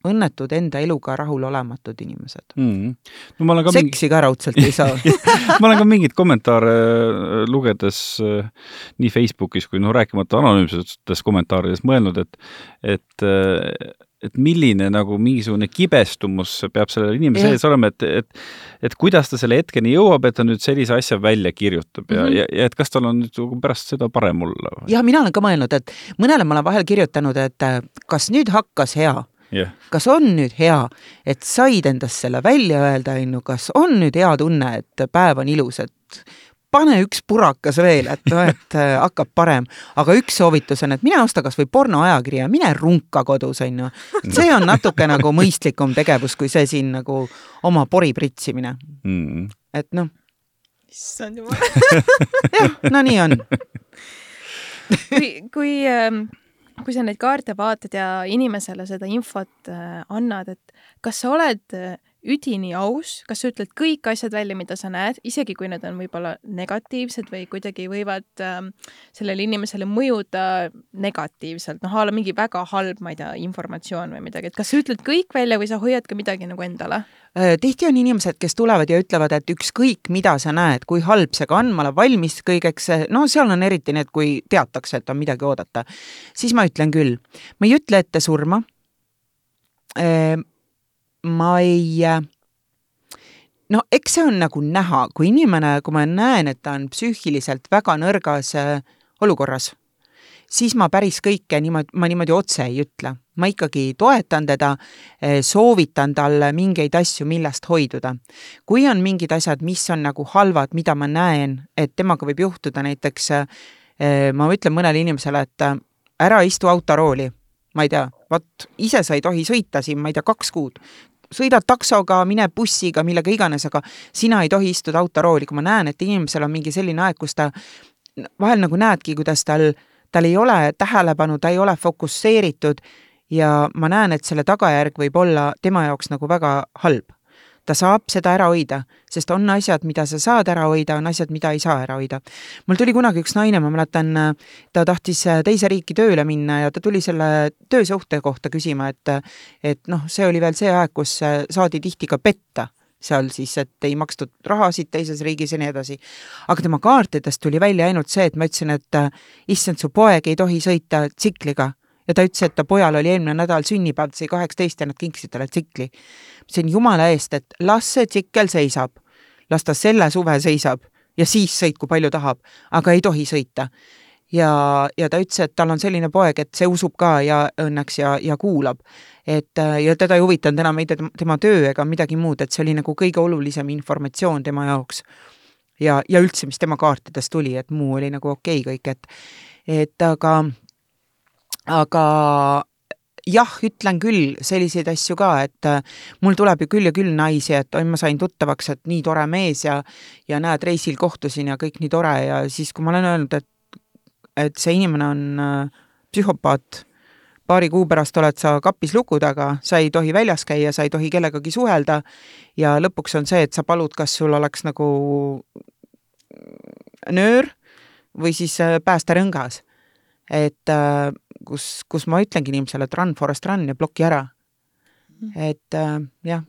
õnnetud enda eluga rahulolematud inimesed. Mm.. no ka seksi mingi... ka raudselt ei saa. Ma olen ka mingeid kommentaare äh, lugedes äh, nii Facebookis kui noh, rääkimata anonüümsetest kommentaaridest mõelnud, et et äh, et milline nagu mingisugune kibestumus peab sellel inimese ees olema, et, et et kuidas ta selle hetkeni jõuab, et ta nüüd sellise asja välja kirjutab ja mm, -hmm. ja, ja et kas tal on nüüd nagu pärast seda parem olla? jah, mina olen ka mõelnud, et mõnele ma olen vahel kirjutanud, et kas nüüd hakkas hea yeah.. kas on nüüd hea, et said endast selle välja öelda, on ju, kas on nüüd hea tunne, et päev on ilus, et pane üks purakas veel, et noh, et äh, hakkab parem. aga üks soovitus on, et mine osta kas või pornoajakirja, mine runka kodus, on ju. see on natuke nagu mõistlikum tegevus, kui see siin nagu oma pori pritsimine mm.. et noh. issand jumal. jah, no nii on kui, kui ähm, kui sa neid kaarte vaatad ja inimesele seda infot äh, annad, et kas sa oled äh, üdini aus, kas sa ütled kõik asjad välja, mida sa näed, isegi kui need on võib-olla negatiivsed või kuidagi võivad äh, sellele inimesele mõjuda negatiivselt, noh, a la mingi väga halb, ma ei tea, informatsioon või midagi, et kas sa ütled kõik välja või sa hoiad ka midagi nagu endale? Äh, tihti on inimesed, kes tulevad ja ütlevad, et ükskõik, mida sa näed, kui halb see ka on, ma olen valmis kõigeks, no seal on eriti need, kui teatakse, et on midagi oodata, siis ma ütlen küll, ma ei ütle ette surma. Äh, ma ei, no eks see on nagu näha, kui inimene, kui ma näen, et ta on psüühiliselt väga nõrgas äh, olukorras, siis ma päris kõike niimoodi, ma niimoodi otse ei ütle. ma ikkagi toetan teda, äh, soovitan talle mingeid asju, millest hoiduda. kui on mingid asjad, mis on nagu halvad, mida ma näen, et temaga võib juhtuda, näiteks äh, ma ütlen mõnele inimesele, et ära istu autorooli ma ei tea, vot ise sa ei tohi sõita siin, ma ei tea, kaks kuud sõidad taksoga, mine bussiga, millega iganes, aga sina ei tohi istuda autorooli, kui ma näen, et inimesel on mingi selline aeg, kus ta vahel nagu näedki, kuidas tal, tal ei ole tähelepanu, ta ei ole fokusseeritud ja ma näen, et selle tagajärg võib olla tema jaoks nagu väga halb ta saab seda ära hoida, sest on asjad, mida sa saad ära hoida, on asjad, mida ei saa ära hoida. mul tuli kunagi üks naine, ma mäletan, ta tahtis teise riiki tööle minna ja ta tuli selle töösuhte kohta küsima, et et noh, see oli veel see aeg, kus saadi tihti ka petta seal siis, et ei makstud rahasid teises riigis ja nii edasi. aga tema kaartidest tuli välja ainult see, et ma ütlesin, et issand, su poeg ei tohi sõita tsikliga ja ta ütles, et ta pojal oli eelmine nädal sünnipäev, ta sai kaheksateist ja nad kinkisid talle tsikli. see on jumala eest, et las see tsikkel seisab, las ta selle suve seisab ja siis sõitku palju tahab, aga ei tohi sõita. ja, ja ta ütles, et tal on selline poeg, et see usub ka ja õnneks ja, ja kuulab. et ja teda ei huvitanud enam ei tema töö ega midagi muud, et see oli nagu kõige olulisem informatsioon tema jaoks. ja, ja üldse, mis tema kaartidest tuli, et muu oli nagu okei okay kõik, et et aga aga jah, ütlen küll selliseid asju ka, et äh, mul tuleb ju küll ja küll naisi, et oi, ma sain tuttavaks, et nii tore mees ja ja näed, reisil kohtusin ja kõik nii tore ja siis, kui ma olen öelnud, et et see inimene on äh, psühhopaat, paari kuu pärast oled sa kapis luku taga, sa ei tohi väljas käia, sa ei tohi kellegagi suhelda ja lõpuks on see, et sa palud, kas sul oleks nagu nöör või siis äh, päästerõngas. et äh, kus, kus ma ütlengi inimesele, et run, forest run ja ploki ära. et äh, jah,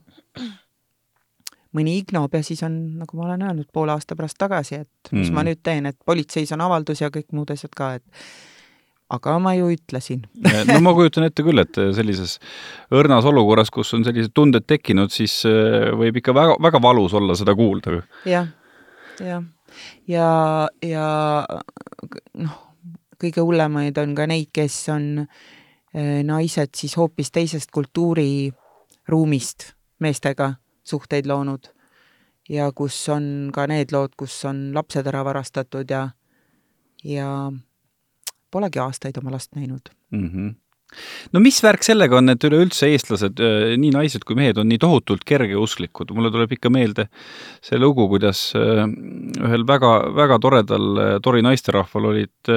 mõni ignob ja siis on, nagu ma olen öelnud, poole aasta pärast tagasi, et mis mm. ma nüüd teen, et politseis on avaldus ja kõik muud asjad ka, et aga ma ju ütlesin no ma kujutan ette küll, et sellises õrnas olukorras, kus on sellised tunded tekkinud, siis võib ikka väga, väga valus olla seda kuulda. jah, jah ja, ja noh, kõige hullemaid on ka neid, kes on äh, naised siis hoopis teisest kultuuriruumist meestega suhteid loonud ja kus on ka need lood, kus on lapsed ära varastatud ja, ja polegi aastaid oma last näinud mm. -hmm no mis värk sellega on, et üleüldse eestlased, äh, nii naised kui mehed, on nii tohutult kergeusklikud, mulle tuleb ikka meelde see lugu, kuidas äh, ühel väga, väga toredal äh, Tori naisterahval olid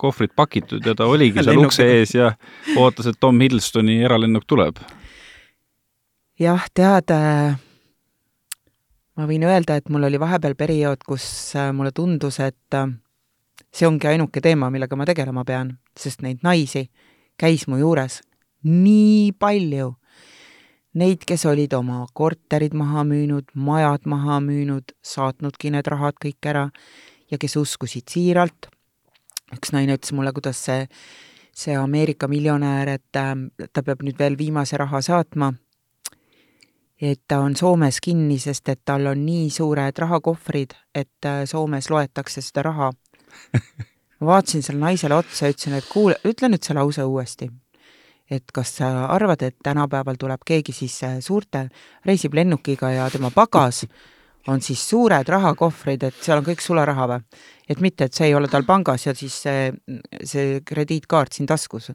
kohvrid pakitud ja ta oligi seal ukse ees ja ootas, et Tom Hiddlestoni eralennuk tuleb. jah, tead, ma võin öelda, et mul oli vahepeal periood, kus mulle tundus, et see ongi ainuke teema, millega ma tegelema pean, sest neid naisi käis mu juures nii palju. Neid, kes olid oma korterid maha müünud, majad maha müünud, saatnudki need rahad kõik ära ja kes uskusid siiralt. üks naine ütles mulle, kuidas see, see Ameerika miljonär, et äh, ta peab nüüd veel viimase raha saatma. et ta on Soomes kinni, sest et tal on nii suured rahakohvrid, et äh, Soomes loetakse seda raha ma vaatasin sellele naisele otsa ja ütlesin, et kuule, ütle nüüd see lause uuesti. et kas sa arvad, et tänapäeval tuleb keegi siis äh, suurte, reisib lennukiga ja tema pagas on siis suured rahakohvrid, et seal on kõik sularaha või? et mitte, et see ei ole tal pangas ja siis see, see krediitkaart siin taskus.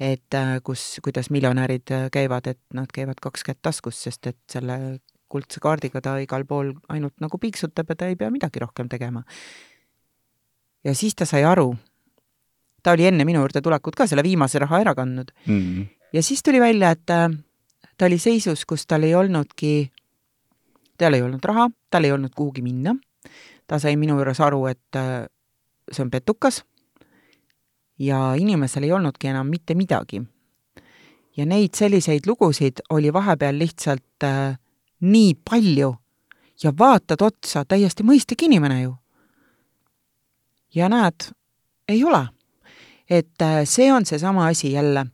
et äh, kus, kuidas miljonärid äh, käivad, et nad käivad kaks kätt taskus, sest et selle kuldse kaardiga ta igal pool ainult nagu piiksutab ja ta ei pea midagi rohkem tegema ja siis ta sai aru, ta oli enne minu juurde tulekut ka selle viimase raha ära kandnud mm. -hmm. ja siis tuli välja, et äh, ta oli seisus, kus tal ei olnudki, tal ei olnud raha, tal ei olnud kuhugi minna. ta sai minu juures aru, et äh, see on petukas ja inimesel ei olnudki enam mitte midagi. ja neid selliseid lugusid oli vahepeal lihtsalt äh, nii palju ja vaatad otsa, täiesti mõistlik inimene ju ja näed, ei ole. et äh, see on seesama asi jälle,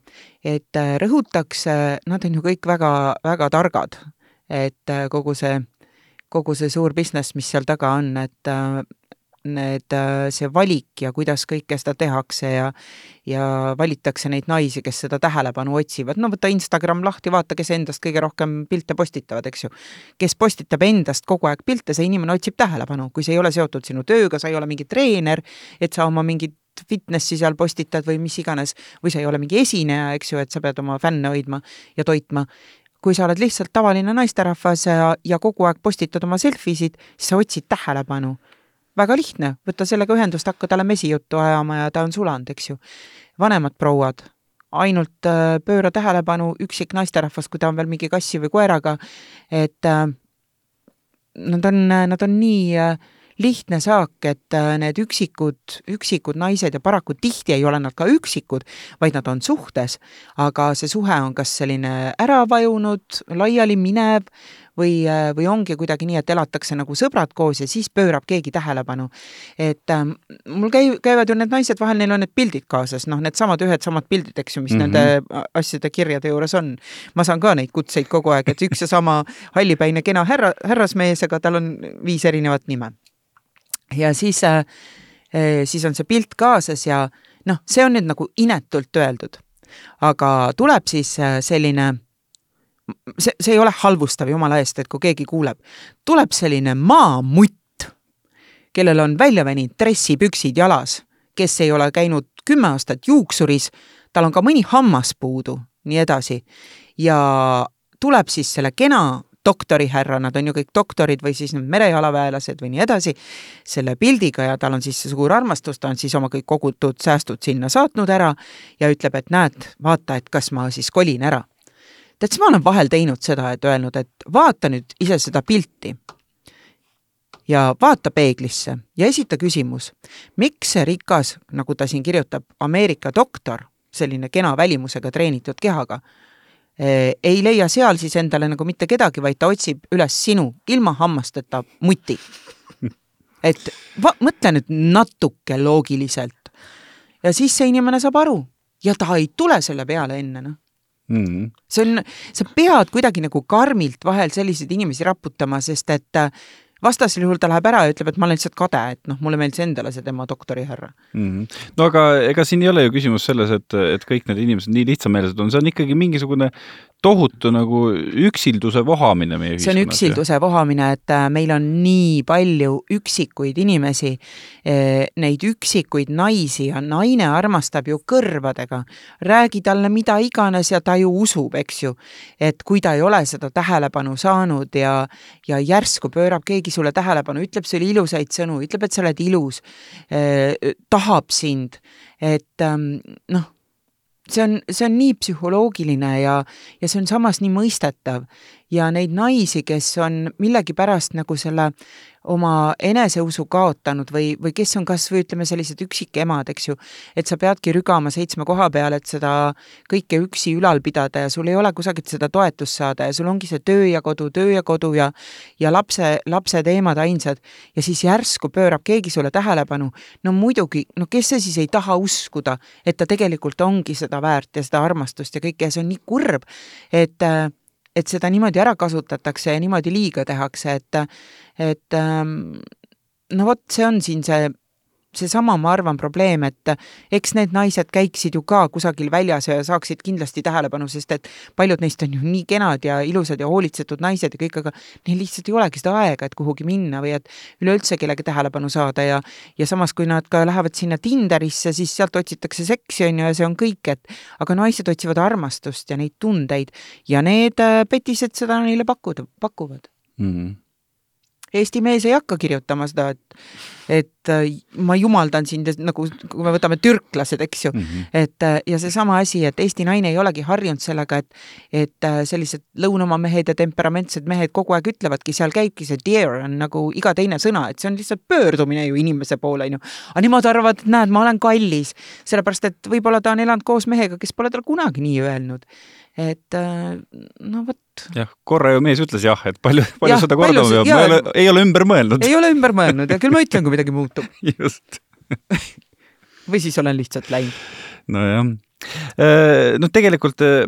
et äh, rõhutakse, nad on ju kõik väga, väga targad, et äh, kogu see, kogu see suur business, mis seal taga on, et need, äh, see valik ja kuidas kõike seda tehakse ja ja valitakse neid naisi, kes seda tähelepanu otsivad, no võta Instagram lahti, vaata, kes endast kõige rohkem pilte postitavad, eks ju. kes postitab endast kogu aeg pilte, see inimene otsib tähelepanu, kui see ei ole seotud sinu tööga, sa ei ole mingi treener, et sa oma mingit fitnessi seal postitad või mis iganes, või sa ei ole mingi esineja, eks ju, et sa pead oma fänne hoidma ja toitma, kui sa oled lihtsalt tavaline naisterahvas ja, ja kogu aeg postitad oma selfie sid, siis sa otsid tähelepanu väga lihtne, võtta sellega ühendust, hakka talle mesijuttu ajama ja ta on sulanud, eks ju. vanemad prouad, ainult äh, pööra tähelepanu üksik naisterahvas, kui ta on veel mingi kassi või koeraga, et äh, nad on, nad on nii äh, lihtne saak, et need üksikud, üksikud naised ja paraku tihti ei ole nad ka üksikud, vaid nad on suhtes, aga see suhe on kas selline ära vajunud, laiali minev äh, või ongi kuidagi nii, et elatakse nagu sõbrad koos ja siis pöörab keegi tähelepanu. et ähm, mul käi-, käivad ju need naised, vahel neil on need pildid kaasas, noh, needsamad ühed samad pildid, eks ju, mis mm -hmm. nende asjade kirjade juures on. ma saan ka neid kutseid kogu aeg, et üks ja sama hallipäine kena härra, härrasmees, aga tal on viis erinevat nime. ja siis äh,, siis on see pilt kaasas ja noh, see on nüüd nagu inetult öeldud. aga tuleb siis äh, selline see, see ei ole halvustav jumala eest, et kui keegi kuuleb, tuleb selline maamutt, kellel on välja veninud dressipüksid jalas, kes ei ole käinud kümme aastat juuksuris, tal on ka mõni hammas puudu, nii edasi. ja tuleb siis selle kena doktorihärra, nad on ju kõik doktorid või siis need merejalaväelased või nii edasi, selle pildiga ja tal on siis see suur armastus, ta on siis oma kõik kogutud säästud sinna saatnud ära ja ütleb, et näed, vaata, et kas ma siis kolin ära. Tead, siis ma olen vahel teinud seda, et öelnud, et vaata nüüd ise seda pilti ja vaata peeglisse ja esita küsimus, miks see rikas, nagu ta siin kirjutab, Ameerika doktor, selline kena välimusega treenitud kehaga, eh, ei leia seal siis endale nagu mitte kedagi, vaid ta otsib üles sinu ilma hammasteta muti. et va-, mõtle nüüd natuke loogiliselt. ja siis see inimene saab aru ja ta ei tule selle peale enne, noh mm. -hmm. see on, sa pead kuidagi nagu karmilt vahel selliseid inimesi raputama, sest et äh, vastasel juhul ta läheb ära ja ütleb, et ma olen lihtsalt kade, et noh, mulle meeldis endale see tema doktorihärra mm. -hmm. no aga ega siin ei ole ju küsimus selles, et, et kõik need inimesed nii lihtsameelsed on, see on ikkagi mingisugune tohutu nagu üksilduse vohamine meie ühiskonnas. see on üksilduse vohamine, et äh, meil on nii palju üksikuid inimesi, äh, neid üksikuid naisi ja naine armastab ju kõrvadega. räägi talle mida iganes ja ta ju usub, eks ju. et kui ta ei ole seda tähelepanu saanud ja, ja järsku pöörab keegi sulle tähelepanu, ütleb sulle ilusaid sõnu, ütleb, et sa oled ilus, äh, tahab sind, et ähm, noh see on, see on nii psühholoogiline ja, ja see on samas nii mõistetav ja neid naisi, kes on millegipärast nagu selle oma eneseusu kaotanud või, või kes on kas või ütleme, sellised üksikemad, eks ju, et sa peadki rügama seitsme koha peal, et seda kõike üksi ülal pidada ja sul ei ole kusagilt seda toetust saada ja sul ongi see töö ja kodu, töö ja kodu ja ja lapse, lapse teemad ainsad. Ja siis järsku pöörab keegi sulle tähelepanu, no muidugi, no kes see siis ei taha uskuda, et ta tegelikult ongi seda väärt ja seda armastust ja kõike ja see on nii kurb, et äh, et seda niimoodi ära kasutatakse ja niimoodi liiga tehakse, et, et ähm, no vot, see on siin see seesama, ma arvan, probleem, et eks need naised käiksid ju ka kusagil väljas ja saaksid kindlasti tähelepanu, sest et paljud neist on ju nii kenad ja ilusad ja hoolitsetud naised ja kõik, aga neil lihtsalt ei olegi seda aega, et kuhugi minna või et üleüldse kellegi tähelepanu saada ja ja samas, kui nad ka lähevad sinna Tinderisse, siis sealt otsitakse seksi, on ju, ja see on kõik, et aga naised otsivad armastust ja neid tundeid ja need äh, petised seda neile pakkuda, pakuvad mm. -hmm Eesti mees ei hakka kirjutama seda, et, et äh, ma jumaldan sind nagu, kui me võtame türklased, eks ju mm, -hmm. et äh, ja seesama asi, et Eesti naine ei olegi harjunud sellega, et, et äh, sellised lõunamaa mehed ja temperamentsed mehed kogu aeg ütlevadki, seal käibki see dear on nagu iga teine sõna, et see on lihtsalt pöördumine ju inimese poole, on ju. aga nemad arvavad, et näed, ma olen kallis, sellepärast et võib-olla ta on elanud koos mehega, kes pole talle kunagi nii öelnud et äh, no vot. jah, korra ju mees ütles jah, et palju, palju ja, seda kordama peab, ma ei ole, ei ole ümber mõelnud. ei ole ümber mõelnud ja küll ma ütlen, kui midagi muutub. just või siis olen lihtsalt läinud. nojah Äh, noh, tegelikult äh,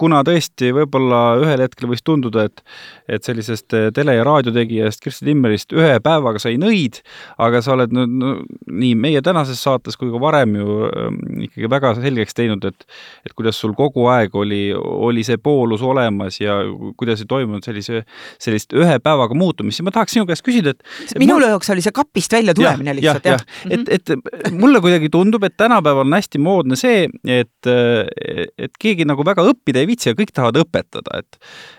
kuna tõesti võib-olla ühel hetkel võis tunduda, et et sellisest äh, tele- ja raadiotegijast Kirsti Timmerist ühe päevaga sai nõid, aga sa oled nüüd no, nii meie tänases saates kui ka varem ju ähm, ikkagi väga selgeks teinud, et et kuidas sul kogu aeg oli, oli see poolus olemas ja kuidas ei toimunud sellise, sellist ühe päevaga muutumist, siis ma tahaks sinu käest küsida, et minu mul... jaoks oli see kapist välja tulemine ja, lihtsalt, jah ja. ja.. et, et mulle kuidagi tundub, et tänapäeval on hästi moodne see, et, et keegi nagu väga õppida ei viitsi ja kõik tahavad õpetada, et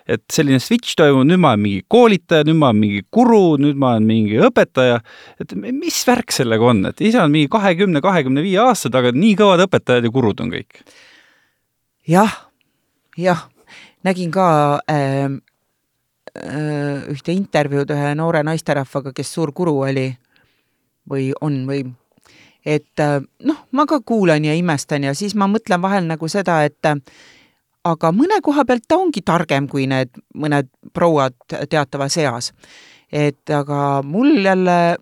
et selline switch toimub, nüüd ma olen mingi koolitaja, nüüd ma olen mingi guru, nüüd ma olen mingi õpetaja, et mis värk sellega on, et ise on mingi kahekümne, kahekümne viie aasta taga nii kõvad õpetajad ja gurud on kõik ja,. jah, jah, nägin ka äh, äh, ühte intervjuud ühe noore naisterahvaga, kes suur guru oli või on või et äh, noh, ma ka kuulan ja imestan ja siis ma mõtlen vahel nagu seda, et äh, aga mõne koha pealt ta ongi targem kui need mõned prouad teatavas eas. et aga mul jälle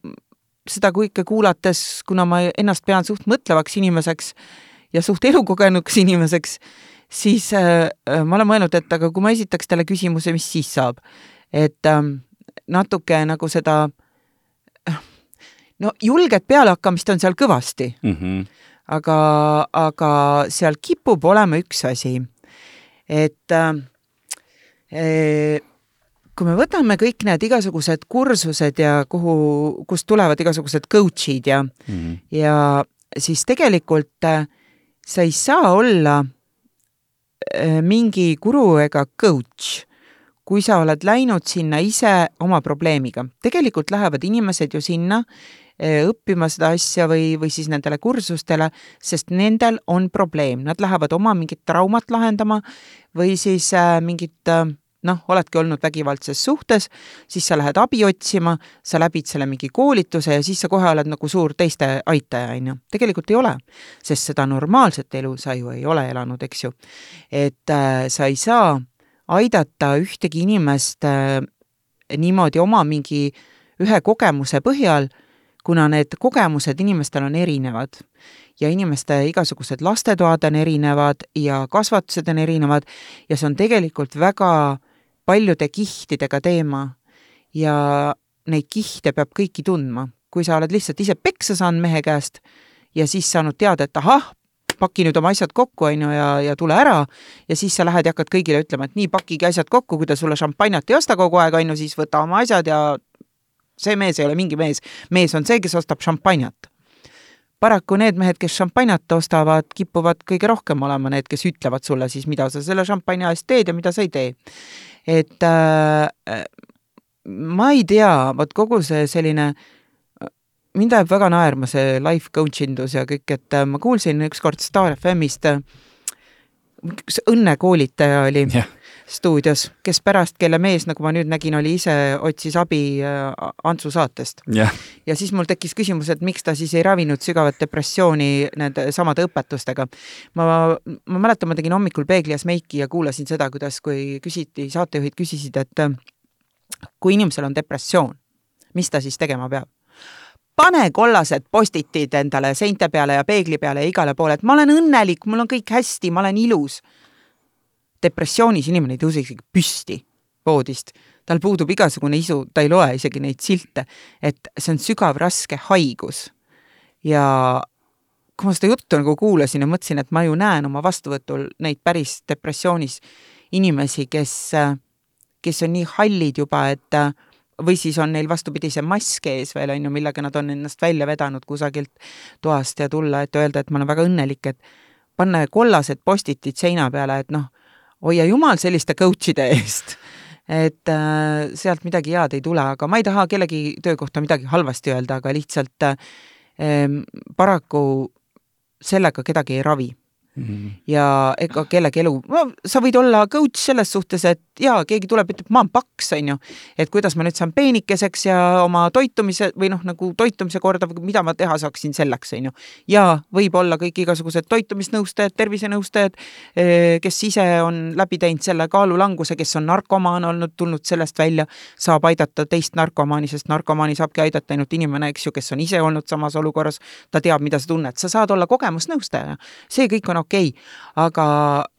seda kõike kuulates, kuna ma ennast pean suht mõtlevaks inimeseks ja suht elukogenuks inimeseks, siis äh, ma olen mõelnud, et aga kui ma esitaks talle küsimuse, mis siis saab, et äh, natuke nagu seda äh, no julget pealehakkamist on seal kõvasti mm. -hmm. aga, aga seal kipub olema üks asi, et äh, kui me võtame kõik need igasugused kursused ja kuhu, kust tulevad igasugused coach'id ja mm, -hmm. ja siis tegelikult äh, sa ei saa olla äh, mingi guru ega coach, kui sa oled läinud sinna ise oma probleemiga. tegelikult lähevad inimesed ju sinna eh, õppima seda asja või, või siis nendele kursustele, sest nendel on probleem, nad lähevad oma mingit traumat lahendama või siis äh, mingit äh, noh, oledki olnud vägivaldses suhtes, siis sa lähed abi otsima, sa läbid selle mingi koolituse ja siis sa kohe oled nagu suur teiste aitaja, on ju. tegelikult ei ole, sest seda normaalset elu sa ju ei ole elanud, eks ju. et äh, sa ei saa aidata ühtegi inimest äh, niimoodi oma mingi ühe kogemuse põhjal, kuna need kogemused inimestel on erinevad ja inimeste igasugused lastetoad on erinevad ja kasvatused on erinevad ja see on tegelikult väga paljude kihtidega teema ja neid kihte peab kõiki tundma. kui sa oled lihtsalt ise peksa saanud mehe käest ja siis saanud teada, et ahah, paki nüüd oma asjad kokku, on ju, ja, ja tule ära, ja siis sa lähed ja hakkad kõigile ütlema, et nii, pakige asjad kokku, kui ta sulle šampanjat ei osta kogu aeg, on ju, siis võta oma asjad ja see mees ei ole mingi mees. mees on see, kes ostab šampanjat. paraku need mehed, kes šampanjat ostavad, kipuvad kõige rohkem olema need, kes ütlevad sulle siis, mida sa selle šampanja eest teed ja mida sa ei tee et äh, ma ei tea, vot kogu see selline mind ajab väga naerma see life coach indus ja kõik, et äh, ma kuulsin ükskord Star FM-ist, üks õnnekoolitaja oli yeah. Stuudios, kes pärast, kelle mees, nagu ma nüüd nägin, oli ise, otsis abi äh, Antsu saatest yeah.. ja siis mul tekkis küsimus, et miks ta siis ei ravinud sügavat depressiooni nende samade õpetustega. ma, ma mäletan, ma tegin hommikul peegli ees meiki ja kuulasin seda, kuidas, kui küsiti, saatejuhid küsisid, et äh, kui inimesel on depressioon, mis ta siis tegema peab? pane kollased postitid endale seinte peale ja peegli peale ja igale poole, et ma olen õnnelik, mul on kõik hästi, ma olen ilus. Depressioonis inimene ei tõuse isegi püsti voodist, tal puudub igasugune isu, ta ei loe isegi neid silte, et see on sügav raske haigus. ja kui ma seda juttu nagu kuulasin ja mõtlesin, et ma ju näen oma vastuvõtul neid päris depressioonis inimesi, kes, kes on nii hallid juba, et või siis on neil vastupidi see mask ees veel, on ju, millega nad on ennast välja vedanud kusagilt toast ja tulla, et öelda, et ma olen väga õnnelik, et panna kollased postitid seina peale, et noh, hoia jumal selliste coach'ide eest. et äh, sealt midagi head ei tule, aga ma ei taha kellegi töö kohta midagi halvasti öelda, aga lihtsalt äh, paraku sellega kedagi ei ravi Mm -hmm. ja ega kellegi elu, no sa võid olla coach selles suhtes, et jaa, keegi tuleb, ütleb, ma olen paks, on ju, et kuidas ma nüüd saan peenikeseks ja oma toitumise või noh, nagu toitumise korda mida ma teha saaksin selleks, on ju. ja võib olla kõik igasugused toitumisnõustajad, tervisenõustajad, eh, kes ise on läbi teinud selle kaalulanguse, kes on narkomaan olnud, tulnud sellest välja, saab aidata teist narkomaani, sest narkomaani saabki aidata ainult inimene, eks ju, kes on ise olnud samas olukorras, ta teab, mida sa tunned, sa saad olla kogemusnõustaja, see kõik on okei okay., aga,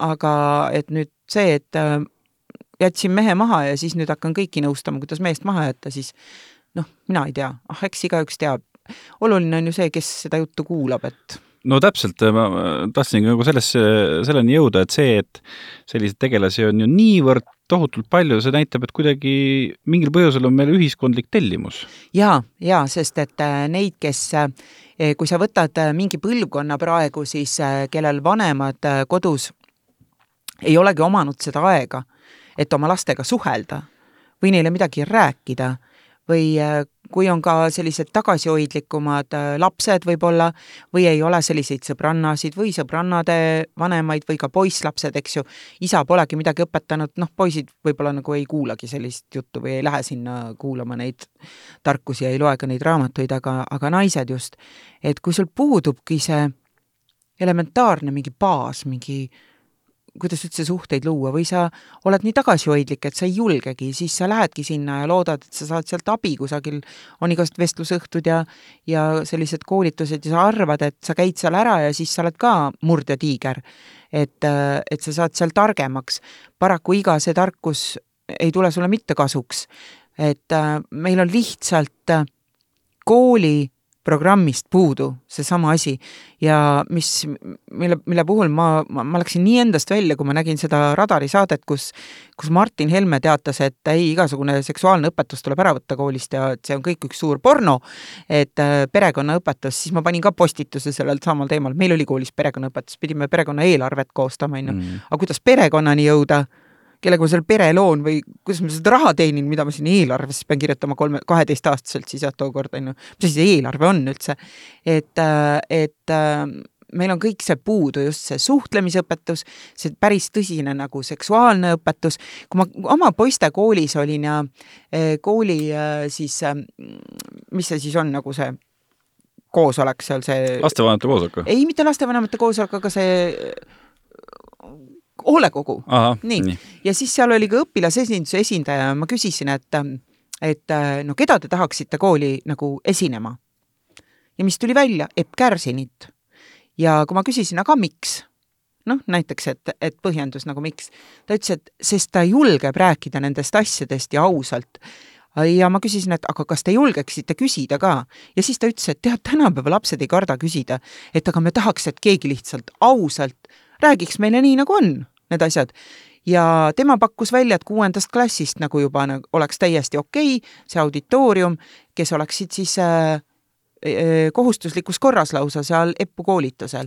aga et nüüd see, et äh, jätsin mehe maha ja siis nüüd hakkan kõiki nõustama, kuidas meest maha jätta, siis noh, mina ei tea, ah eks igaüks teab. oluline on ju see, kes seda juttu kuulab, et no täpselt, ma tahtsingi nagu sellesse, selleni jõuda, et see, et selliseid tegelasi on ju niivõrd tohutult palju, see näitab, et kuidagi mingil põhjusel on meil ühiskondlik tellimus. ja, ja sest et äh, neid, kes, äh, kui sa võtad äh, mingi põlvkonna praegu, siis kellel vanemad kodus ei olegi omanud seda aega, et oma lastega suhelda või neile midagi rääkida või kui on ka sellised tagasihoidlikumad äh, lapsed võib-olla või ei ole selliseid sõbrannasid või sõbrannade vanemaid või ka poisslapsed, eks ju, isa polegi midagi õpetanud, noh, poisid võib-olla nagu ei kuulagi sellist juttu või ei lähe sinna kuulama neid tarkusi ja ei loe ka neid raamatuid, aga, aga naised just, et kui sul puudubki see elementaarne mingi baas, mingi äh, kuidas üldse suhteid luua või sa oled nii tagasihoidlik, et sa ei julgegi, siis sa lähedki sinna ja loodad, et sa saad sealt abi, kusagil on igast vestlusõhtud ja ja sellised koolitused ja sa arvad, et sa käid seal ära ja siis sa oled ka murdjatiiger. et, et sa saad seal targemaks. paraku iga see tarkus ei tule sulle mitte kasuks. et meil on lihtsalt kooli programmist puudu, seesama asi. ja mis, mille, mille puhul ma, ma, ma läksin nii endast välja, kui ma nägin seda Radari saadet, kus kus Martin Helme teatas, et ei, igasugune seksuaalne õpetus tuleb ära võtta koolist ja et see on kõik üks suur porno, et äh, perekonnaõpetus, siis ma panin ka postituse sellel samal teemal, meil oli koolis perekonnaõpetus, pidime perekonna eelarvet koostama, on ju. Mm. aga kuidas perekonnani jõuda, kellega ma seal pere loon või kuidas ma seda raha teenin, mida ma sinna eelarvesse pean kirjutama kolme, kaheteistaastaselt siis jah, tookord on ju, mis asi see eelarve on üldse, et, et meil on kõik see puudu, just see suhtlemisõpetus, see päris tõsine nagu seksuaalne õpetus. kui ma oma poiste koolis olin ja eh, kooli siis, mis see siis on nagu see koosolek seal, see lastevanemate koosolek või? ei, mitte lastevanemate koosolek, aga see hoolekogu. nii, nii., ja siis seal oli ka õpilasesinduse esindaja ja ma küsisin, et, et no keda te tahaksite kooli nagu esinema? ja mis tuli välja, Epp Kärsinit. ja kui ma küsisin, aga miks? noh, näiteks, et, et põhjendus nagu miks, ta ütles, et sest ta julgeb rääkida nendest asjadest ja ausalt ja ma küsisin, et aga kas te julgeksite küsida ka? ja siis ta ütles, et tead, tänapäeva lapsed ei karda küsida, et aga me tahaks, et keegi lihtsalt ausalt räägiks meile nii, nagu on need asjad. ja tema pakkus välja, et kuuendast klassist nagu juba nagu oleks täiesti okei okay, see auditoorium, kes oleksid siis äh, äh, kohustuslikus korras lausa seal EPPU koolitusel.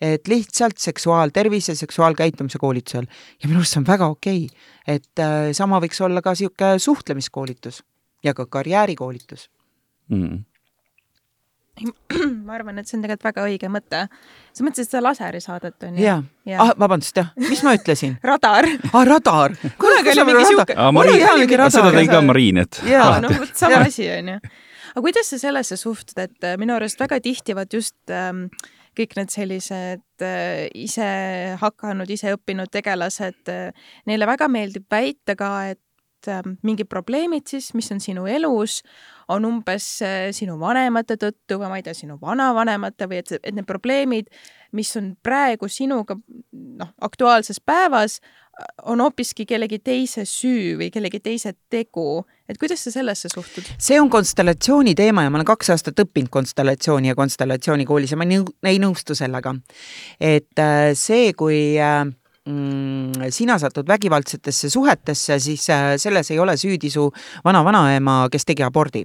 et lihtsalt seksuaaltervise, seksuaalkäitumise koolitusel ja minu arust see on väga okei okay., et äh, sama võiks olla ka niisugune suhtlemiskoolitus ja ka karjäärikoolitus mm ma arvan, et see on tegelikult väga õige mõte. sa mõtlesid seda laseri saadet, on ju? jaa ja. ah,, vabandust, jah, mis ma ütlesin radar. ah, radar. kunagi oli mingi siuke. seda tõi ka Mariin, et. jaa, no vot sama asi, on ju. aga kuidas sa sellesse suhtud, et äh, minu arust väga tihti vaat just ähm, kõik need sellised äh, ise hakanud, ise õppinud tegelased äh,, neile väga meeldib väita ka, et äh, mingid probleemid siis, mis on sinu elus, on umbes äh, sinu vanemate tõttu või ma ei tea, sinu vanavanemate või et, et need probleemid, mis on praegu sinuga noh, aktuaalses päevas, on hoopiski kellegi teise süü või kellegi teise tegu. et kuidas sa sellesse suhtud? see on konstellatsiooni teema ja ma olen kaks aastat õppinud konstellatsiooni ja konstellatsiooni koolis ja ma ei nõustu sellega. et äh, see, kui äh, mm, sina satud vägivaldsetesse suhetesse, siis äh, selles ei ole süüdi su vana-vanaema, kes tegi abordi.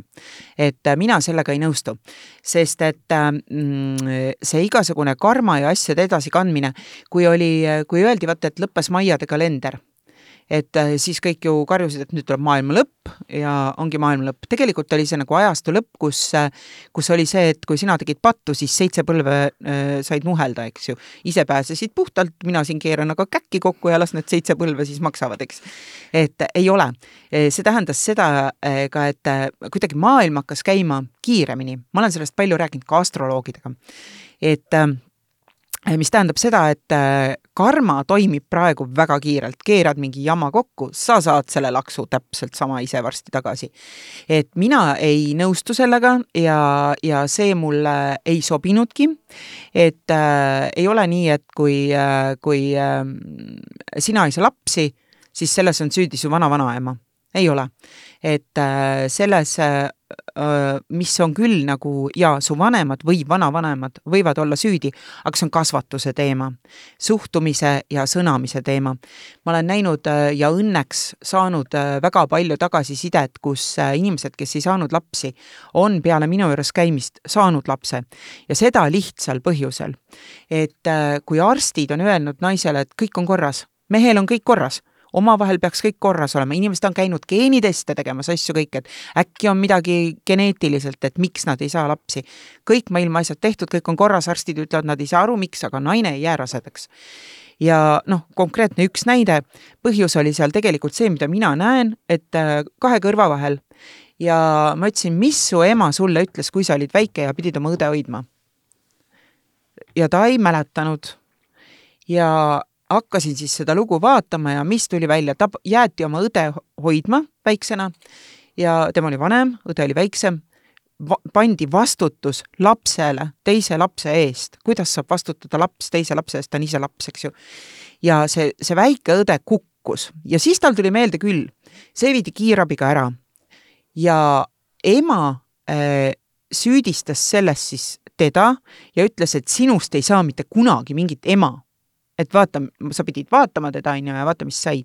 et äh, mina sellega ei nõustu, sest et äh, mm, see igasugune karma ja asjade edasikandmine, kui oli, kui öeldi vaata, et lõppes Maiade kalender et äh, siis kõik ju karjusid, et nüüd tuleb maailma lõpp ja ongi maailma lõpp. tegelikult oli see nagu ajastu lõpp, kus, äh, kus oli see, et kui sina tegid pattu, siis seitse põlve äh, said nuhelda, eks ju. ise pääsesid puhtalt, mina siin keeran aga käkki kokku ja las need seitse põlve siis maksavad, eks. et ei ole. see tähendas seda äh, ka, et äh, kuidagi maailm hakkas käima kiiremini. ma olen sellest palju rääkinud ka astroloogidega. et äh, mis tähendab seda, et karma toimib praegu väga kiirelt, keerad mingi jama kokku, sa saad selle laksu täpselt sama ise varsti tagasi. et mina ei nõustu sellega ja, ja see mulle ei sobinudki. et äh, ei ole nii, et kui äh,, kui äh, sina ei saa lapsi, siis selles on süüdi su vana-vanaema ei ole. et äh, selles, äh, mis on küll nagu jaa, su vanemad või vanavanemad võivad olla süüdi, aga see on kasvatuse teema, suhtumise ja sõnamise teema. ma olen näinud äh, ja õnneks saanud väga palju tagasisidet, kus inimesed, kes ei saanud lapsi, on peale minu juures käimist saanud lapse ja seda lihtsal põhjusel, et kui arstid on öelnud naisele, et kõik on korras, mehel on kõik korras omavahel peaks kõik korras olema, inimesed on käinud geeniteste tegemas, asju kõik, et äkki on midagi geneetiliselt, et miks nad ei saa lapsi. kõik maailma asjad tehtud, kõik on korras, arstid ütlevad, nad ei saa aru, miks, aga naine ei jää rasedaks ja noh, konkreetne üks näide, põhjus oli seal tegelikult see, mida mina näen, et äh, kahe kõrva vahel ja ma ütlesin, mis su ema sulle ütles, kui sa olid väike ja pidid oma õde hoidma? ja ta ei mäletanud. ja hakkasin siis seda lugu vaatama ja mis tuli välja, ta jäeti oma õde hoidma väiksena ja tema oli vanem, õde oli väiksem. Va, pandi vastutus lapsele teise lapse eest, kuidas saab vastutada laps teise lapse eest, ta on ise laps, eks ju. ja see, see väike õde kukkus. Ja siis tal tuli meelde küll, see viidi kiirabiga ära. Ja ema äh, süüdistas selles siis teda ja ütles, et sinust ei saa mitte kunagi mingit ema et vaata, sa pidid vaatama teda, on ju, ja vaata, mis sai.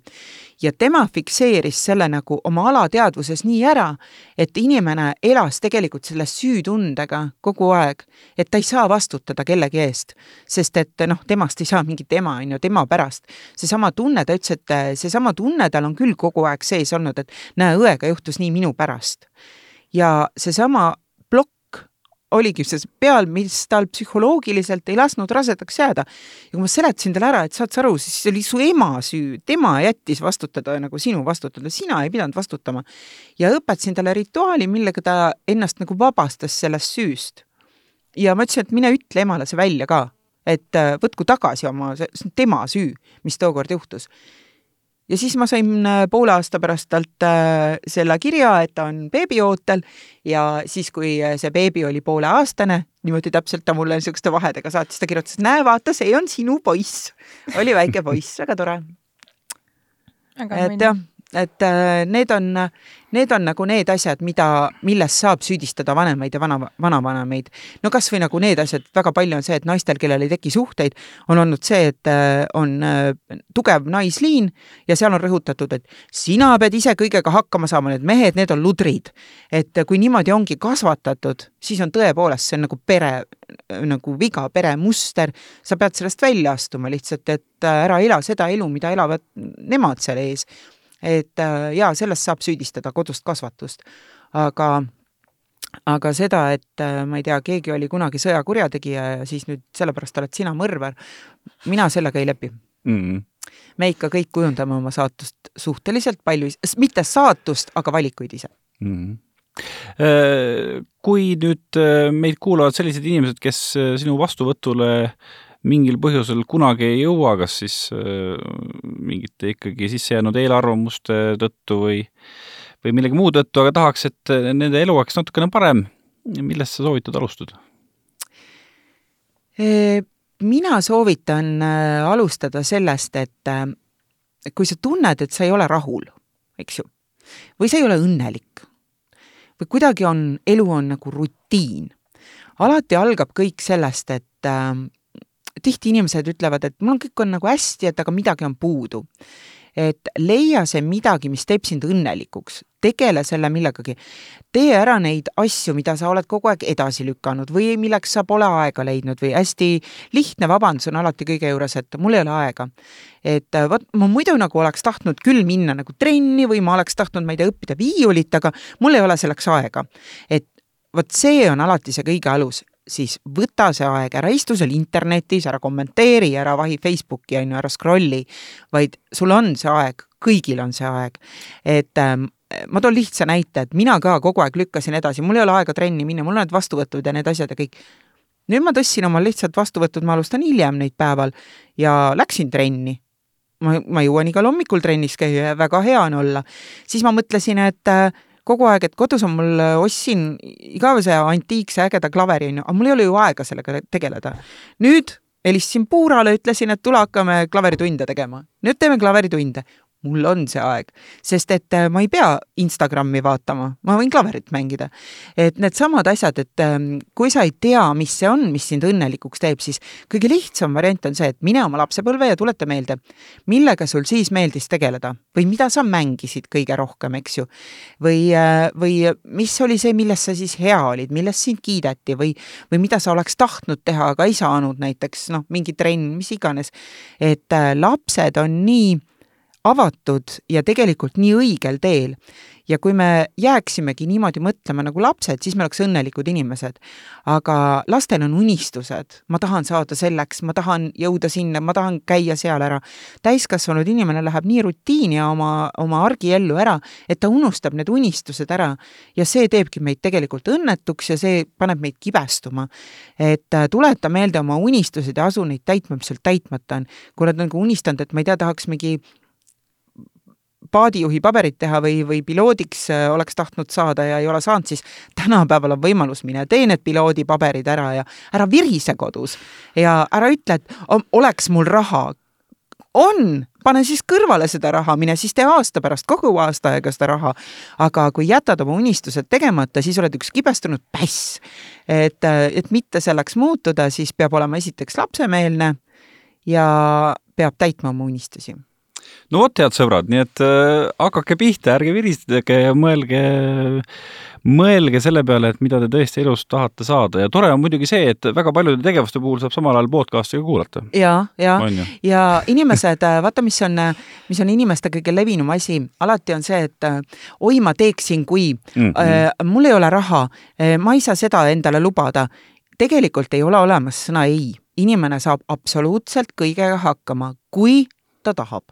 ja tema fikseeris selle nagu oma alateadvuses nii ära, et inimene elas tegelikult selle süütundega kogu aeg, et ta ei saa vastutada kellegi eest, sest et noh, temast ei saa mingit ema, on ju, tema pärast. seesama tunne, ta ütles, et seesama tunne tal on küll kogu aeg sees olnud, et näe, õega juhtus nii minu pärast. ja seesama oligi see peal, mis tal psühholoogiliselt ei lasknud rasedaks jääda. ja kui ma seletasin talle ära, et saad sa aru, siis oli su ema süü, tema jättis vastutada nagu sinu vastutada, sina ei pidanud vastutama. ja õpetasin talle rituaali, millega ta ennast nagu vabastas sellest süüst. ja ma ütlesin, et mine ütle emale see välja ka, et äh, võtku tagasi oma, see on tema süü, mis tookord juhtus ja siis ma sain äh, poole aasta pärast talt äh, selle kirja, et ta on beebiootel ja siis, kui äh, see beebi oli pooleaastane, niimoodi täpselt ta mulle niisuguste vahedega saatis, ta kirjutas, näe, vaata, see on sinu poiss. oli väike poiss, väga tore. et jah et äh, need on, need on nagu need asjad, mida, milles saab süüdistada vanemaid ja vana, vanavanemaid. no kas või nagu need asjad, väga palju on see, et naistel, kellel ei teki suhteid, on olnud see, et äh, on äh, tugev naisliin ja seal on rõhutatud, et sina pead ise kõigega hakkama saama, need mehed, need on ludrid. et kui niimoodi ongi kasvatatud, siis on tõepoolest, see on nagu pere, nagu viga, peremuster, sa pead sellest välja astuma lihtsalt, et ära ela seda elu, mida elavad nemad seal ees et äh, jaa, sellest saab süüdistada kodust kasvatust, aga aga seda, et äh, ma ei tea, keegi oli kunagi sõjakurjategija ja siis nüüd sellepärast oled sina mõrvar, mina sellega ei lepi mm. -hmm. me ikka kõik kujundame oma saatust suhteliselt palju, mitte saatust, aga valikuid ise mm. -hmm kui nüüd meid kuulavad sellised inimesed, kes sinu vastuvõtule mingil põhjusel kunagi ei jõua, kas siis äh, mingite ikkagi sisse jäänud eelarvamuste tõttu või, või millegi muu tõttu, aga tahaks, et nende elu oleks natukene parem, millest sa soovitad alustada? mina soovitan äh, alustada sellest, et äh, kui sa tunned, et sa ei ole rahul, eks ju, või sa ei ole õnnelik või kuidagi on, elu on nagu rutiin. alati algab kõik sellest, et tihti inimesed ütlevad, et mul kõik on nagu hästi, et aga midagi on puudu. et leia see midagi, mis teeb sind õnnelikuks, tegele selle millegagi. tee ära neid asju, mida sa oled kogu aeg edasi lükanud või milleks sa pole aega leidnud või hästi lihtne vabandus on alati kõige juures, et mul ei ole aega. et vot ma muidu nagu oleks tahtnud küll minna nagu trenni või ma oleks tahtnud, ma ei tea, õppida viiulit, aga mul ei ole selleks aega. et vot see on alati see kõige alus, siis võta see aeg, ära istu seal internetis, ära kommenteeri, ära vahi Facebooki, on ju, ära scroll'i, vaid sul on see aeg, kõigil on see aeg. et ähm, ma toon lihtsa näite, et mina ka kogu aeg lükkasin edasi, mul ei ole aega trenni minna, mul on need vastuvõtud ja need asjad ja kõik. nüüd ma tõstsin omal lihtsalt vastuvõtud, ma alustan hiljem neid päeval ja läksin trenni ma, ma jõuan igal hommikul trennis käia ja väga hea on olla. siis ma mõtlesin, et äh, kogu aeg, et kodus on mul, ostsin igavese antiikse ägeda klaveri, onju, aga mul ei ole ju aega sellega tegeleda. nüüd helistasin Puurale, ütlesin, et tule hakkame klaveritunde tegema. nüüd teeme klaveritunde mul on see aeg, sest et äh, ma ei pea Instagrami vaatama, ma võin klaverit mängida. et needsamad asjad, et ähm, kui sa ei tea, mis see on, mis sind õnnelikuks teeb, siis kõige lihtsam variant on see, et mine oma lapsepõlve ja tuleta meelde, millega sul siis meeldis tegeleda või mida sa mängisid kõige rohkem, eks ju. või, äh, või mis oli see, milles sa siis hea olid, milles sind kiideti või, või mida sa oleks tahtnud teha, aga ei saanud, näiteks noh, mingi trenn, mis iganes. et äh, lapsed on nii avatud ja tegelikult nii õigel teel. ja kui me jääksimegi niimoodi mõtlema nagu lapsed, siis me oleks õnnelikud inimesed. aga lastel on unistused, ma tahan saada selleks, ma tahan jõuda sinna, ma tahan käia seal ära. täiskasvanud inimene läheb nii rutiini oma, oma argiellu ära, et ta unustab need unistused ära ja see teebki meid tegelikult õnnetuks ja see paneb meid kibestuma. et äh, tuleta meelde oma unistused ja asu neid täitma, mis sul täitmata on. kui oled nagu unistanud, et ma ei tea, tahaks mingi paadijuhi paberit teha või, või piloodiks äh, oleks tahtnud saada ja ei ole saanud, siis tänapäeval on võimalus, mine tee need piloodipaberid ära ja ära virise kodus ja ära ütle, et oleks mul raha. on, pane siis kõrvale seda raha, mine siis tee aasta pärast kogu aasta aega seda raha. aga kui jätad oma unistused tegemata, siis oled üks kibestunud päss. et, äh, et mitte selleks muutuda, siis peab olema esiteks lapsemeelne ja peab täitma oma unistusi. No vot, head sõbrad, nii et äh, hakake pihta, ärge viristage ja mõelge mõelge selle peale, et mida te tõesti elus tahate saada ja tore on muidugi see, et väga paljude tegevuste puhul saab samal ajal podcast'i ka kuulata. ja, ja, ja inimesed, vaata, mis on, mis on inimeste kõige levinum asi, alati on see, et äh, oi, ma teeksin, kui Mm äh, -hmm. mul ei ole raha, ma ei saa seda endale lubada. tegelikult ei ole olemas sõna ei, inimene saab absoluutselt kõigega hakkama, kui ta tahab.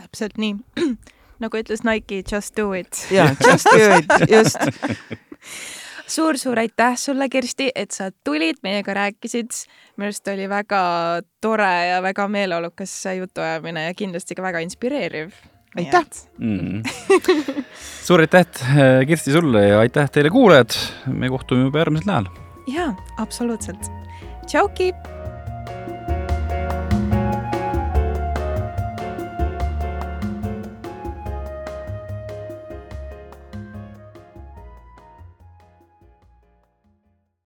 Täpselt nii nagu ütles Nike, just do it. ja just do it, just suur-suur aitäh sulle, Kirsti, et sa tulid, meiega rääkisid. minu arust oli väga tore ja väga meeleolukas jutuajamine ja kindlasti ka väga inspireeriv. Aitäh! Mm -hmm. suur aitäh, Kirsti, sulle ja aitäh teile, kuulajad. me kohtume juba järgmisel nädalal. jaa, absoluutselt. tšauki